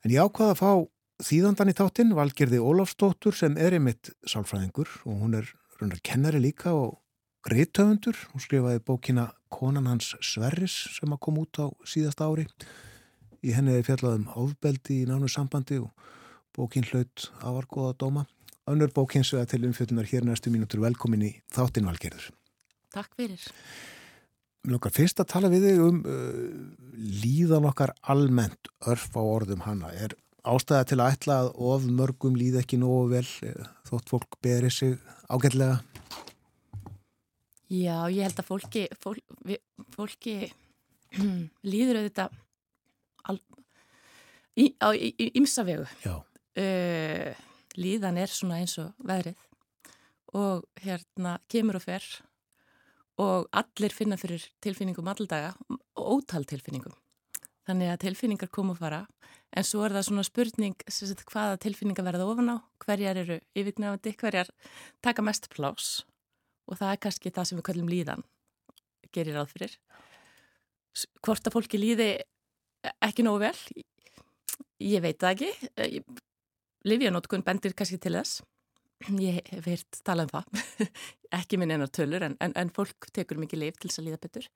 En ég ákvaða að fá þýðandan í táttinn, Valgerði Ólafsdóttur sem er einmitt sálfræðingur og hún er raunar kennari líka og Rítöfundur, hún skrifaði bókina Konan hans Sverris sem að koma út á síðast ári. Í henni fjallaðum ofbeldi í nánu sambandi og bókin hlaut áargóða dóma. Önnur bókin sveða til umfjöldunar hér næstu mínútur velkomin í þáttinvalgerður. Takk fyrir. Mér lukkar fyrst að tala við þig um uh, líðan okkar almennt örf á orðum hana. Er ástæða til að ætla að of mörgum líð ekki nógu vel eh, þótt fólk beri sig ágætlega? Já, ég held að fólki, fólki, fólki líður auðvitað al, í, á ymsa vegu. Uh, líðan er svona eins og veðrið og hérna kemur og fer og allir finna fyrir tilfinningum allaldaga og ótal tilfinningum. Þannig að tilfinningar koma og fara en svo er það svona spurning hvaða tilfinningar verða ofan á, hverjar eru yfirgnafandi, hverjar taka mest plás og það er kannski það sem við kallum líðan gerir ráð fyrir. Hvort að fólki líði ekki nógu vel ég veit það ekki. Livjanótkun bendir kannski til þess. Ég hef heyrt tala um það. Ekki minn einar tölur en, en, en fólk tekur mikið liv til þess að líða betur.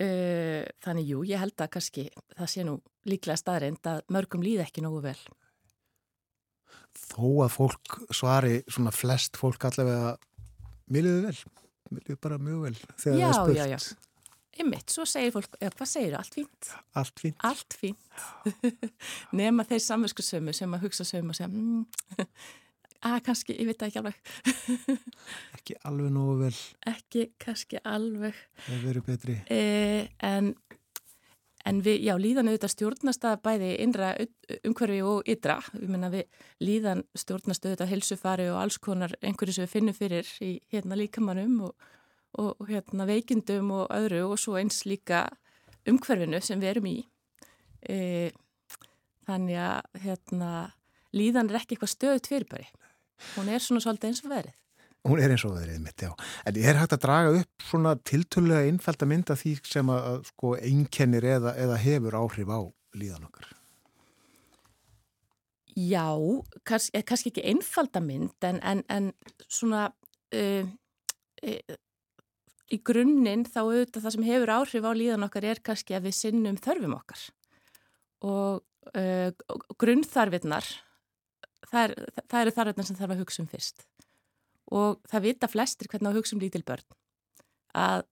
Uh, þannig jú, ég held að kannski það sé nú líklega staðreind að mörgum líði ekki nógu vel. Þó að fólk svari svona flest fólk allavega Mér liður vel, mér liður bara mjög vel þegar já, það er spurt. Já, já, já. Einmitt, svo segir fólk, ja, hvað segir þú? Allt fínt? Allt fínt. Allt fínt. Nefna þeir samvinsku sömu sem að hugsa sömu og segja, mm, að kannski, ég veit ekki alveg ekki alveg nógu vel ekki kannski alveg það verður betri e, en, en við, já, líðan auðvitað stjórnast að bæði innra umhverfi og ytra. Við menna við líðan stjórnast auðvitað helsufari og alls konar einhverju sem við finnum fyrir í hérna líkamannum og, og, hérna veikindum og öðru og svo eins líka umhverfinu sem við erum í. E, þannig að hérna líðan er ekki eitthvað stöðut fyrirbæri. Hún er svona svolítið eins og verið Hún er eins og verið mitt, já. En er hægt að draga upp svona tiltölulega innfælda mynda því sem að, að sko einkennir eða, eða hefur áhrif á líðan okkar. Já, kannski, eh, kannski ekki einfalda mynd en, en, en svona uh, uh, í grunninn þá auðvitað það sem hefur áhrif á líðan okkar er kannski að við sinnum þörfum okkar og uh, grunnþarfinnar það, er, eru þarfinnar sem þarf að hugsa um fyrst og það vita flestir hvernig að hugsa um lítil börn. Að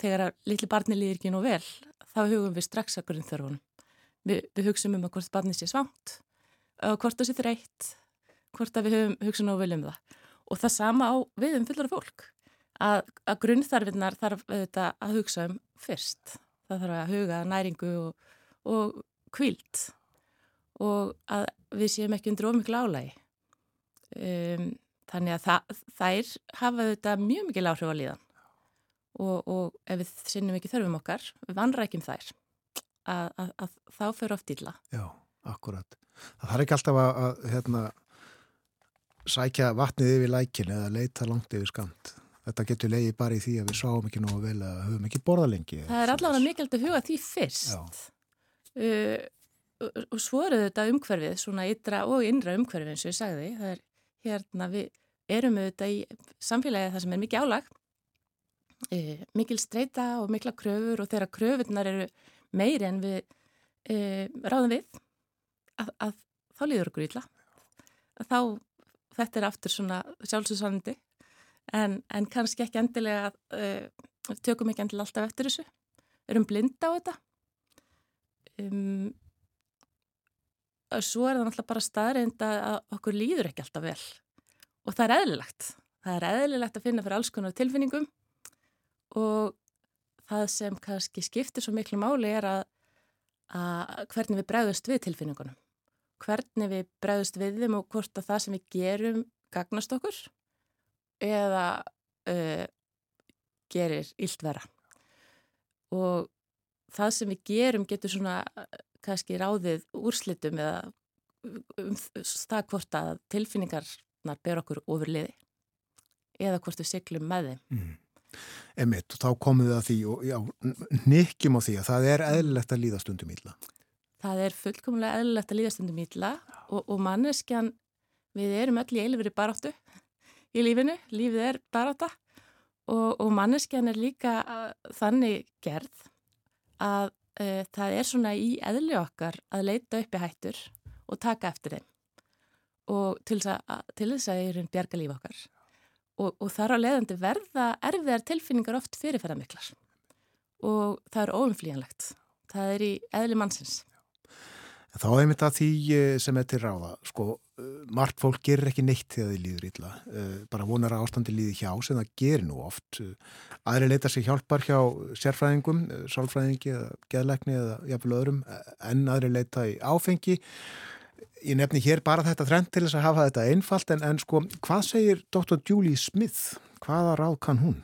þegar að litli barni líðir ekki nú vel þá hugum við strax að grunnþörfunum. Við, við hugsaum um að hvort barni sé svangt hvort það sé þreytt hvort að við höfum hugsað nú vel um það. Og það sama á við um fullara fólk. Að, að grunnþarfinnar þarf að hugsa um fyrst. Það þarf að huga næringu og, og kvíld og að við séum ekki undir ómiklu álægi. Um, þannig að það, þær hafa þetta mjög mikil áhrif á líðan og, og ef við sinnum ekki þörfum okkar, við vanrækjum þær, að, að, að þá fyrir oft illa. Já, akkurat. Það þarf ekki alltaf að, að hérna, sækja vatnið yfir lækin eða leita langt yfir skand. Þetta getur leiði bara í því að við sáum ekki nógu vel að höfum ekki borða lengi. Það er allavega mikilvægt að huga því fyrst. Uh, og svo eru þetta umhverfið, svona ytra og innra umhverfið eins og ég sagði, það er hérna við erum auðvitað í samfélagi það sem er mikið álag, e, mikil streyta og mikla kröfur og þegar kröfurnar eru meiri en við e, ráðum við að, að þá líður okkur ítla. Þá, þetta er aftur svona sjálfsögsvandi en, en kannski ekki endilega, e, tökum ekki endilega alltaf eftir þessu, erum blinda á þetta. Um, svo er það náttúrulega bara staðreind að okkur líður ekki alltaf vel og það er eðlilegt. Það er eðlilegt að finna fyrir alls konar tilfinningum og það sem kannski skiptir svo miklu máli er að, að hvernig við bregðust við tilfinningunum. Hvernig við bregðust við þeim og hvort að það sem við gerum gagnast okkur eða uh, gerir illt vera. Og það sem við gerum getur svona kannski ráðið úrslitum eða um það hvort að tilfinningarnar ber okkur ofurliði eða hvort við syklum með þeim. Mm. Emitt, og þá komum við að því og já, nikkjum á því að það er eðlilegt að líða stundum ílla. Það er fullkomlega eðlilegt að líða stundum ílla og, og manneskjan, við erum öll í eilveri baráttu í lífinu, lífið er baráta og, og manneskjan er líka þannig gerð að uh, það er svona í eðli okkar að leita upp í hættur og taka eftir þeim og til þess að, að er einn bjarga líf okkar og, og þar á leðandi verða erfiðar tilfinningar oft fyrirferðarmiklar og það er óumflíjanlegt. Það er í eðli mannsins. Þá er mitt að því eh, sem er til ráða, sko, margt fólk gerir ekki neitt þegar þið líður illa, bara vonar að ástandi líði hjá sem það gerir nú oft. Aðri leita sér hjálpar hjá sérfræðingum, sálfræðingi eða geðleikni eða jafnvel öðrum, en aðri leita í áfengi. Ég nefni hér bara þetta trend til þess að hafa þetta einfalt, en, en sko, hvað segir Dr. Julie Smith? Hvaða ráð kann hún?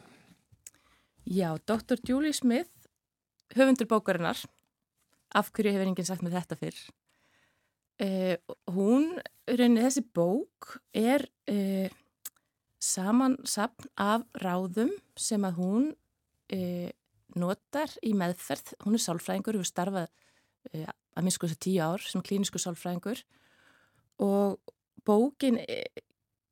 Já, Dr. Julie Smith, höfundur bókarinnar, af hverju hefur enginn sagt með þetta fyrr? Uh, hún, rauninni þessi bók, er uh, samansapn af ráðum sem að hún uh, notar í meðferð. Hún er sálfræðingur, hefur starfað að minnsko þessu tíu ár sem klínisku sálfræðingur og bókin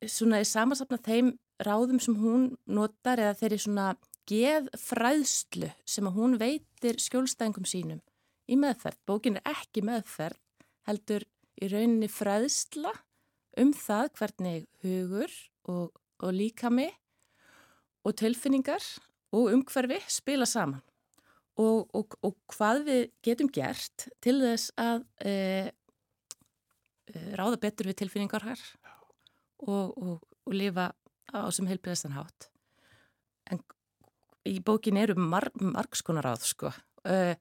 svona er samansapn af þeim ráðum sem hún notar eða þeirri svona geðfræðslu sem að hún veitir skjólstæðingum sínum í meðferð. Bókin er ekki meðferð, heldur í rauninni fræðsla um það hvernig hugur og, og líkami og tilfinningar og umhverfi spila saman. Og, og, og hvað við getum gert til þess að e, e, ráða betur við tilfinningar hér og, og, og lifa á sem heilbriðastan hátt. En í bókin eru mar, margskonar áð sko. Uh,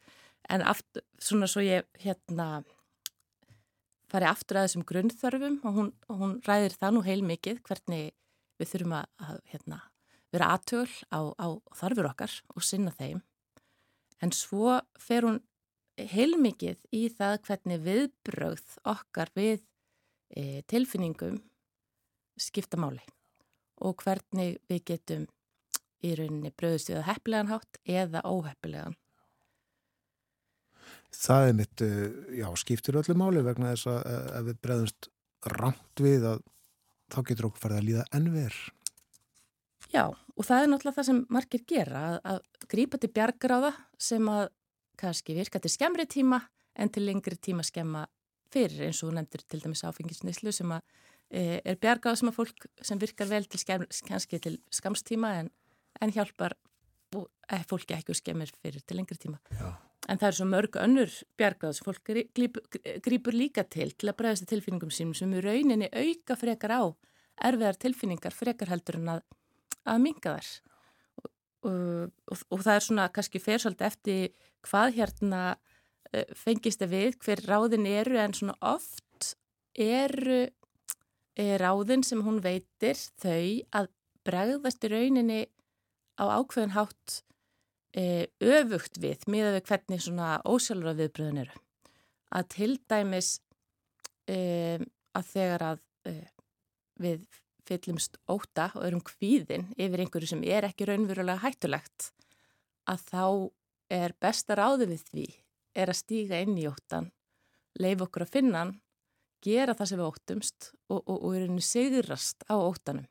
en aftur, svona svo ég hérna fari aftur að þessum grunnþörfum og hún, hún ræðir það nú heil mikið hvernig við þurfum að, að hérna, vera aðtöl á, á þarfur okkar og sinna þeim. En svo fer hún heil mikið í það hvernig viðbröð okkar við e, tilfinningum skipta máli og hvernig við getum í rauninni að heppilegan hátt eða óheppilegan. Það er mitt, eh, já, skiptir öllu máli vegna þess að eh, ef við breðumst rámt við að þá getur okkur farið að líða ennver. Já, og það er náttúrulega það sem margir gera, að, að grípa til bjargráða sem að kannski virka til skemmri tíma en til lengri tíma skemma fyrir eins og nefndir til dæmis áfengisnislu sem að e, er bjargráða sem að fólk sem virkar vel til skemmri, kannski til skamstíma en, en hjálpar fólki ekki og skemmir fyrir til lengri tíma. Já. En það er svo mörg önnur bjargráð sem fólk grýpur líka til til að bregðast tilfinningum sínum sem í rauninni auka frekar á erfiðar tilfinningar frekar heldur en að, að minga þær. Og, og, og, það er svona kannski fersald eftir hvað hérna uh, fengist það við, hver ráðin eru en svona oft eru er ráðin sem hún veitir þau að bregðast í rauninni á ákveðin hátt e, öfugt við, miða við hvernig svona ósjálfra viðbröðin eru. Að til dæmis e, að þegar að e, við fyllumst óta og erum kvíðin yfir einhverju sem er ekki raunverulega hættulegt, að þá er besta ráði við því er að stíga inn í ótan, leif okkur að finna hann, gera það sem við óttumst og, og, og er henni sigrast á ótanum.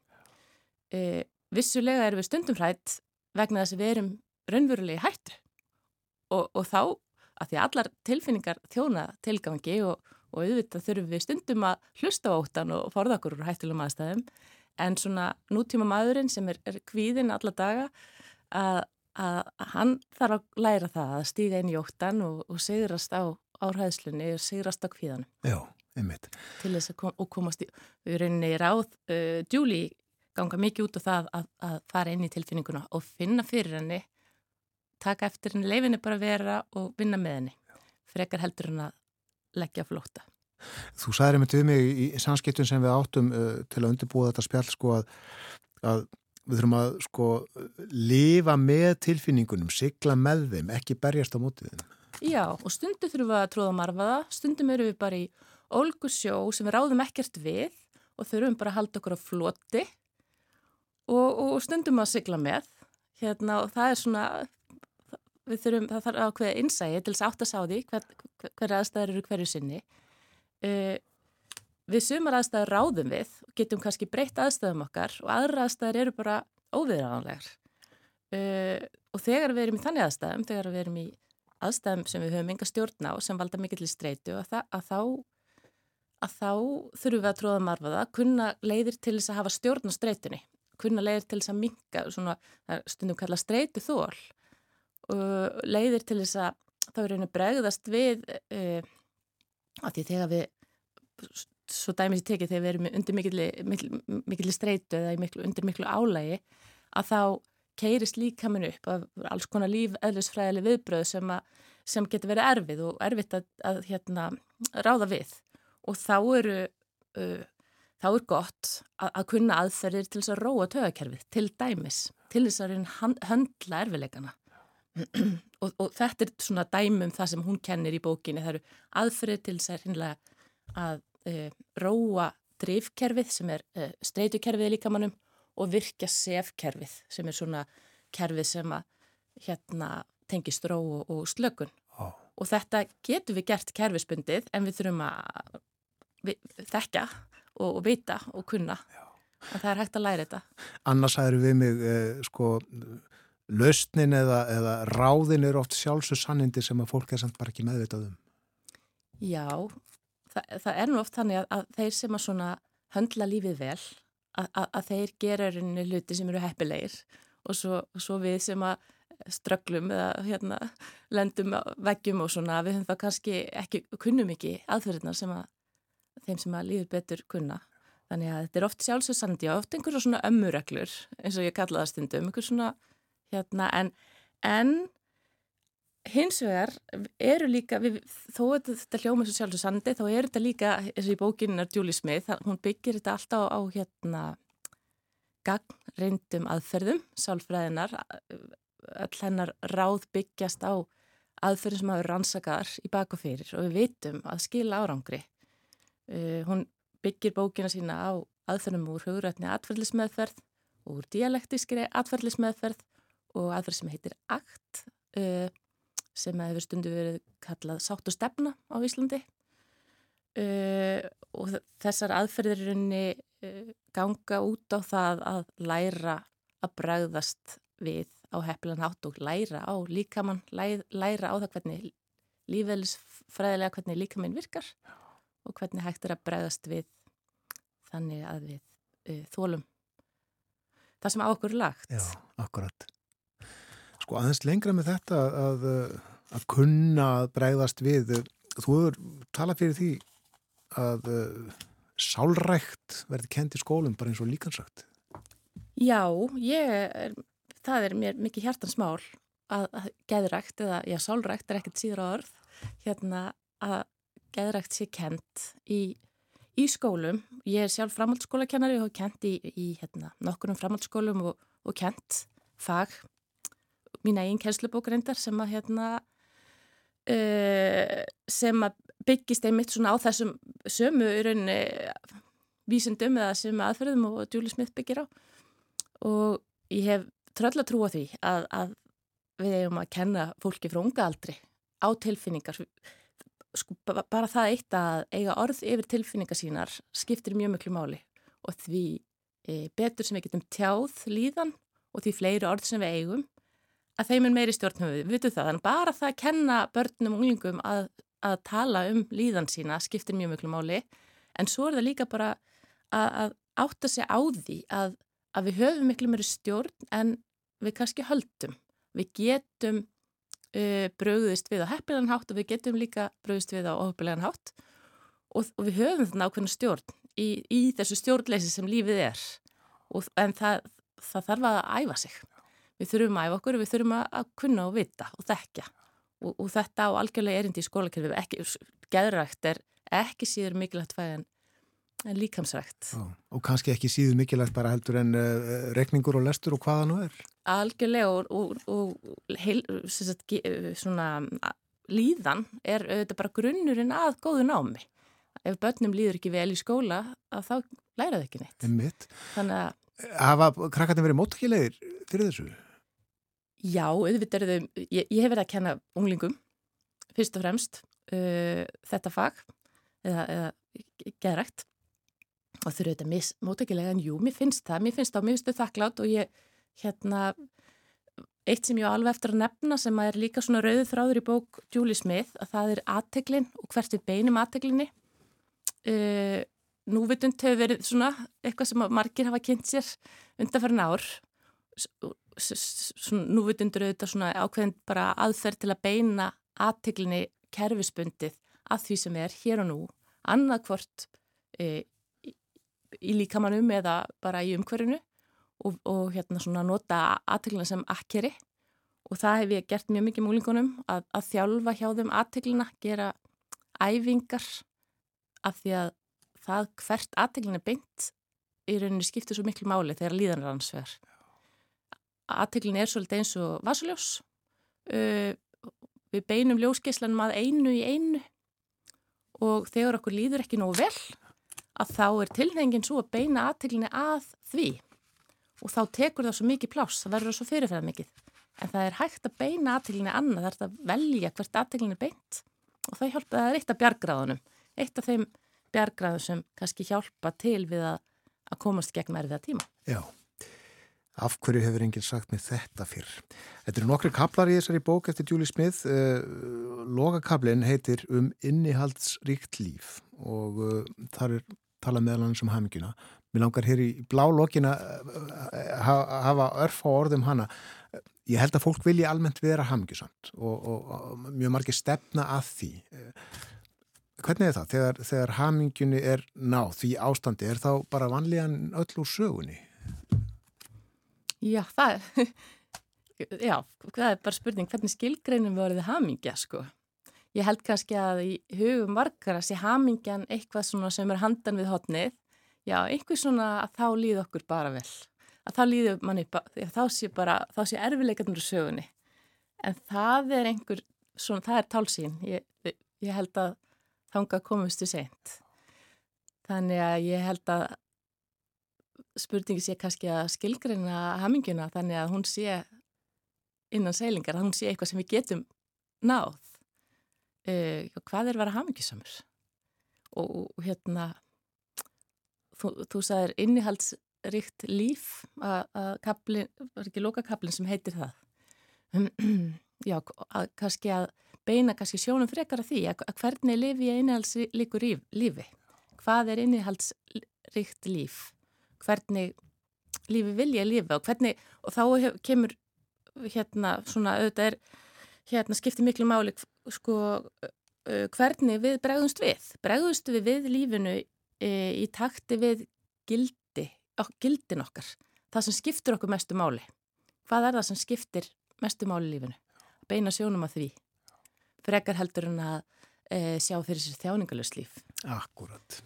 E, vissulega erum við stundum hrætt vegna þess að við erum raunverulegi hættu og, og þá að því að allar tilfinningar þjóna tilgangi og, og auðvitað þurfum við stundum að hlusta á óttan og forða okkur úr hættulegum aðstæðum en svona nútíma maðurinn sem er, er kvíðin alla daga að, að, hann þarf að læra það að stíga inn í óttan og, og sigrast á áræðslunni og sigrast á kvíðanum. Já, einmitt. Til þess að kom, komast í, við rauninni ráð, uh, Julie ganga mikið út á það að, að fara inn í tilfinninguna og finna fyrir henni taka eftir henni, leifinni bara vera og vinna með henni. Frekar heldur henni að leggja flóta. Þú sagði einmitt við mig í samskiptun sem við áttum uh, til að undirbúa þetta spjall sko að, að við þurfum að sko lifa með tilfinningunum, sigla með þeim, ekki berjast á mótið þeim. Já, og stundu þurfum við að tróða marfaða, stundum eru við bara í ólgu sjó sem við ráðum ekkert við og þurfum bara að halda okkur á floti og, og stundum að sigla með. Hérna, og það er svona við þurfum, það þarf ákveða innsægi til þess átt að sá því hver, hver aðstæðar eru hverju sinni. Uh, við sumar aðstæðar ráðum við og getum kannski breytt aðstæðum okkar og aðra aðstæðar eru bara óviðræðanlegar. Uh, og þegar við erum í þannig aðstæðum, þegar við erum í aðstæðum sem við höfum enga stjórn á sem valda mikill í streitu að, það, að, þá, að þá þurfum við að tróða marfaða, kunna leiðir til þess að hafa stjórn á streitunni, kunna leiðir til þess að minka, svona stundum kalla streitu þól og leiðir til þess að þá er einu bregðast við uh, að því þegar við svo dæmis í tekið þegar við erum undir mikilli streitu eða miklu, undir miklu álægi að þá keirist líka minn upp af alls konar líf eðlisfræðileg viðbröð sem, að, sem getur verið erfið og erfitt að, að hérna, ráða við. Og þá eru uh, þá er gott að, að kunna aðferðir til þess að róa tögakerfið til dæmis, til þess að höndla erfiðleikana og, og þetta er svona dæmum það sem hún kennir í bókinni, það eru aðfrið til þess að hinnlega að e, róa drifkerfið sem er e, streytukerfið í líkamannum og virkja sefkerfið sem er svona kerfið sem að hérna tengist ró og, og slökun oh. og þetta getur við gert kerfisbundið en við þurfum að við, þekka og, og vita og kunna Já. en það er hægt að læra þetta Annars hægur við mig eh, sko lausnin eða, eða ráðin eru oft sjálfsögssannindi sem að fólk er samt bara ekki meðvitað um. Já, það, það er nú oft þannig að, að þeir sem að svona höndla lífið vel, að, að, að þeir gera rauninni hluti sem eru heppilegir og svo, svo við sem að ströglum eða hérna lendum veggjum og svona við höfum það kannski ekki, kunnum ekki aðferðina sem að þeim sem að líður betur kunna. Þannig að þetta er oft sjálfsögsandi og oft einhverjum svona ömmureglur eins og ég kalla það stundum, einhver svona hérna en, en hins vegar eru líka, við, þó að þetta hljóma svo sjálfsögsandi þá er þetta líka, eins og í bókinu er Julie Smith, hún byggir þetta alltaf á, hérna gagnreindum aðferðum, sálfræðinar, öll hennar ráð byggjast á aðferðum sem hafa rannsakar í bak og fyrir og við vitum að skila árangri. Uh, hún byggir bókina sína á aðferðum úr hugrætni atferðlismeðferð, úr dialektískri atferðlismeðferð og aðferð sem heitir ACT uh, sem hefur stundu verið kallað sátt og stefna á Íslandi uh, og þessar aðferðirinni uh, ganga út á það að læra að bregðast við á heflan hátt og læra á líkamann, læra á það hvernig lífælisfræðilega hvernig líkaminn virkar og hvernig hægt er að bregðast við þannig að við uh, þólum það sem á okkur er lagt. Já, akkurat. Sko aðeins lengra með þetta að, að kunna að bregðast við, þú hefur talað fyrir því að uh, sálrækt verði kent í skólum bara eins og líkansrækt. Já, ég er, það er mér mikið hjartansmál að, að geðrækt eða, já, sálrækt er ekkert síður á orð, hérna að geðrækt sé kent í, í skólum. Ég er sjálf framhaldsskólakennari og hef kent í, í hérna, nokkurum framhaldsskólum og, og kent fag mína einn kennslubókrindar sem að hérna uh, sem að byggist einmitt svona á þessum sömu í rauninni vísindum eða sömu aðferðum og Julie Smith byggir á. Og ég hef tröll að trúa því að, að við eigum að kenna fólki frá unga aldri á tilfinningar. Sko, bara það eitt að eiga orð yfir tilfinningar sínar skiptir mjög mjög máli og því e, betur sem við getum tjáð líðan og því fleiri orð sem við eigum að þeim er meiri stjórn við, við. Vitum það, þannig bara það að kenna börnum og unglingum að, að tala um líðan sína skiptir mjög mjög máli. En svo er það líka bara að, að átta sig á því að, að við höfum miklu meiri stjórn en við kannski höldum. Við getum uh, bröðist við á heppilegan hátt og við getum líka bröðist við á óheppilegan hátt. Og, og við höfum þarna ákveðna stjórn í, í þessu stjórnleysi sem lífið er. Og, en það, það þarf að æfa sig. Við þurfum að æfa okkur við þurfum að kunna og vita og þekkja og, og þetta á algjörlega erindi í skólakerfi ekki, geðrækt er ekki síður mikilvægt fæðan en líkamsrækt. Já, og kannski ekki síður mikilvægt bara heldur en uh, rekningur og lestur og hvaða nú er? Algjörlega og, og, og heil, sagt, svona, líðan er auðvitað bara grunnurinn að góðu námi. Ef börnum líður ekki vel í skóla þá læra þau ekki neitt. Þannig að... Hafa krakkarnir verið móttakilegir fyrir þessu? Já, auðvitað eru þau, ég, ég hef verið að kenna unglingum fyrst og fremst uh, þetta fag eða, eða geðrækt. Og þau eru auðvitað móttakilega en jú, mér finnst það, mér finnst það og mér finnst þau þakklátt og ég hérna eitt sem ég á alveg eftir að nefna sem er líka svona rauðu þráður í bók Julie Smith að það er aðteglin og hvert við beinum aðteglinni uh, núvitund hefur verið svona eitthvað sem margir hafa kynnt sér undanferðin ár núvitundur auðvitað svona ákveðin bara aðferð til að beina aðteglinni kerfispundið að því sem er hér og nú annað hvort e, í líkamannum eða bara í umhverfinu og, og hérna svona nota aðteglina sem akkeri. Og það hef ég gert mjög mikið múlingunum að, að þjálfa hjá þeim aðteglina, gera æfingar af því að það hvert aðteglina beint í rauninni skiptir svo miklu máli þegar líðan Aðteglina er svolítið eins og vasuljós, uh, við beinum ljósgeislanum að einu í einu. Og þegar okkur líður ekki nógu vel að þá er tilhengin svo að beina aðteglina að því. Og þá tekur það svo mikið pláss, það verður svo fyrirferðar mikið. En það er hægt að beina aðteglinni annað, það er að velja hvert aðteglinni beint. Og það hjálpa, það er eitt af bjargráðunum, eitt af þeim bjargráðum sem kannski hjálpa til við að, að komast gegn erfiða tíma. Já, af hverju hefur enginn sagt með þetta fyrr? Þetta eru nokkri kaplar í þessari bók eftir Julie Smith, uh, lokakablin heitir um innihaldsríkt líf og uh, þar er talað meðal hann sem um haminguna Mér langar hér í blá lokina eh, hafa örf á orðum hana. Ég held að fólk vilja almennt vera hamingjusamt og, og, og mjög margir stefna að því. hvernig er það? Þegar, þegar hamingjunni er náð því ástandi, er þá bara vanlíðan öll úr sögunni? Já, það já, það er bara spurning, hvernig skilgreinum við orðið hamingja, sko? Ég held kannski að í hugum margar að sé hamingjan eitthvað svona sem er handan við hotnið, já, einhver svona að þá líð okkur bara vel. Að þá líður manni, þá sé bara, þá sé erfileikarnir úr sögunni. En það er einhver, svona, það er tálsín. Ég, ég held að þanga komustu seint. Þannig að ég held að spurningi sé kannski að skilgreina haminguna þannig að hún sé innan seilingar, að hún sé eitthvað sem við getum náð. Uh, hvað er að vera hamingisamur? Og, og hérna, þú, þú sagðir innihaldsrikt líf að, kaplin, var ekki lokakaplin sem heitir það. Já, að kannski að beina kannski sjónum frekar að því að, að hvernig lifi ég innihaldsríkur lífi? Hvað er innihaldsrikt líf? Hvernig lífi vil ég lifa og hvernig, og þá hef, kemur hérna svona auðvitað er hérna skiptir miklu máli sko hvernig við bregðumst við. Bregðumst við við lífinu e, í takti við gildi ok, gildin okkar. Það sem skiptir okkur mestu máli. Hvað er það sem skiptir mestu máli lífinu? Beina sjónum að því. Frekar heldur en að e, sjá fyrir sér þjáningalust líf. Akkurat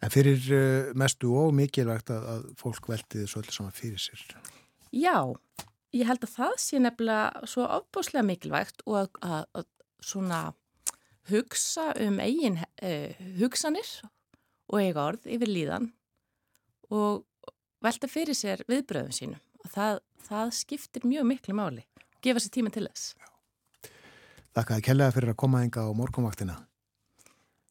En fyrir uh, mestu og mikilvægt að, að fólk veldi þessu öllu saman fyrir sér. Já, ég held að það sé nefnilega svo ofbúslega mikilvægt og að, að, að svona hugsa um eigin uh, hugsanir og eiga orð yfir líðan og velta fyrir sér viðbröðum sínum. Og það, það skiptir mjög miklu máli gefa sér tíma til þess. Þakkaði kellega fyrir að koma enga á morgunvaktina.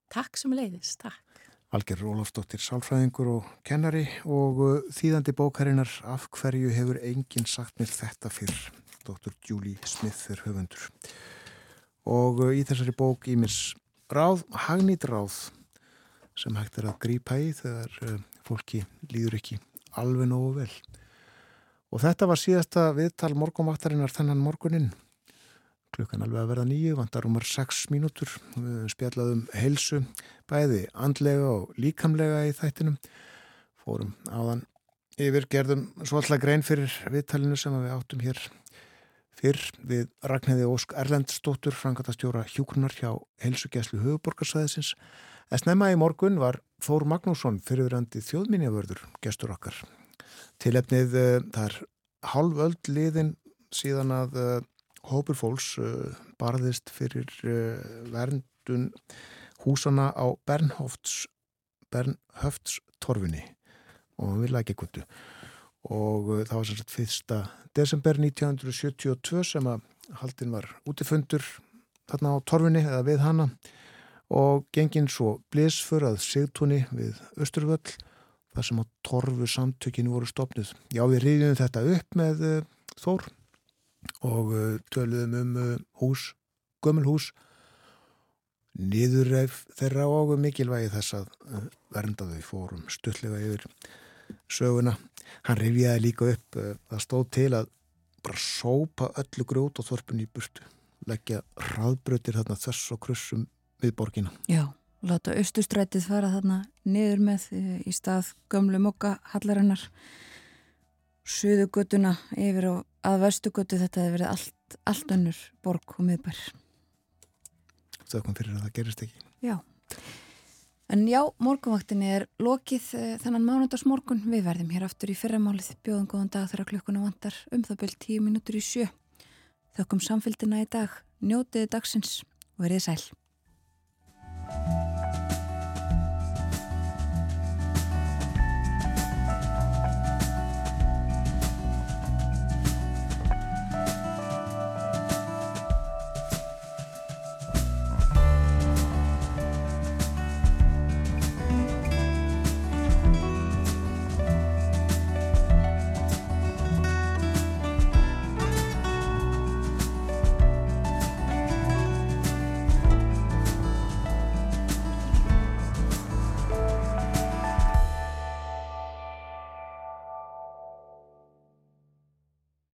Takk sem leiðis, takk Alger Rólafsdóttir Sálfræðingur og kennari og uh, þýðandi bókarinnar af hverju hefur enginn sagt mér þetta fyrr? Dr. Julie Smith er höfundur. Og uh, í þessari bók Ímis ráð, hagnít ráð sem hægt er að grípa í þegar uh, fólki líður ekki alveg nógu vel. Og þetta var síðasta viðtal morgumvaktarinnar þennan morgunin klukkan alveg að verða nýju, vantar umar 6 mínútur, spjallaðum heilsu, bæði andlega og líkamlega í þættinum. Fórum áðan yfir gerðum svolítið grein fyrir viðtalinu sem við áttum hér fyrr við Ragnæði Ósk Erlendstóttur frangatastjóra hjúkrunar hjá heilsugjæslu höfuborgarsæðisins en snemma í morgun var Þór Magnússon fyrirverandi þjóðminjavörður gestur okkar. Tilefnið uh, þar halvöld liðin síðan að uh, hópur fólks uh, barðist fyrir uh, verndun húsana á Bernhofts Bernhoftstorfinni og við lækja guttu og uh, það var sem sagt fyrsta desember 1972 sem að haldin var útifundur þarna á torfinni eða við hana. Og gengin svo blísfur að sigtúni við Östurvöll þar sem á torfu samtökinu voru stopnud. Já, við rýðum þetta upp með Þór og uh, töluðum um uh, hús, gömul hús niðurreif þeirra og mikilvægi þess að uh, vernda þau fórum stullega yfir söguna. Hann rifjaði líka upp það stóð til að bara sópa öllu grjót og þorpun í burtu leggja hraðbrötir þarna þess og krussum við borgina. Já, láta austustrætið fara þarna niður með í stað gömlu mokka hallarinnar suðugötuna yfir og að vestugötu þetta hefur verið allt, allt önnur borg og miðbær. Þauðkom fyrir að það gerist ekki. Já. En já, morgunvaktinni er lokið eh, þennan mánudagsmorgun. Við verðum hér aftur í fyrramálið. Bjóðum góðan dag þegar klukkuna vantar um það byrj tíu mínútur í sjö. Þauðkom samfélgina í dag. Njótiði dagsins og verið sæl.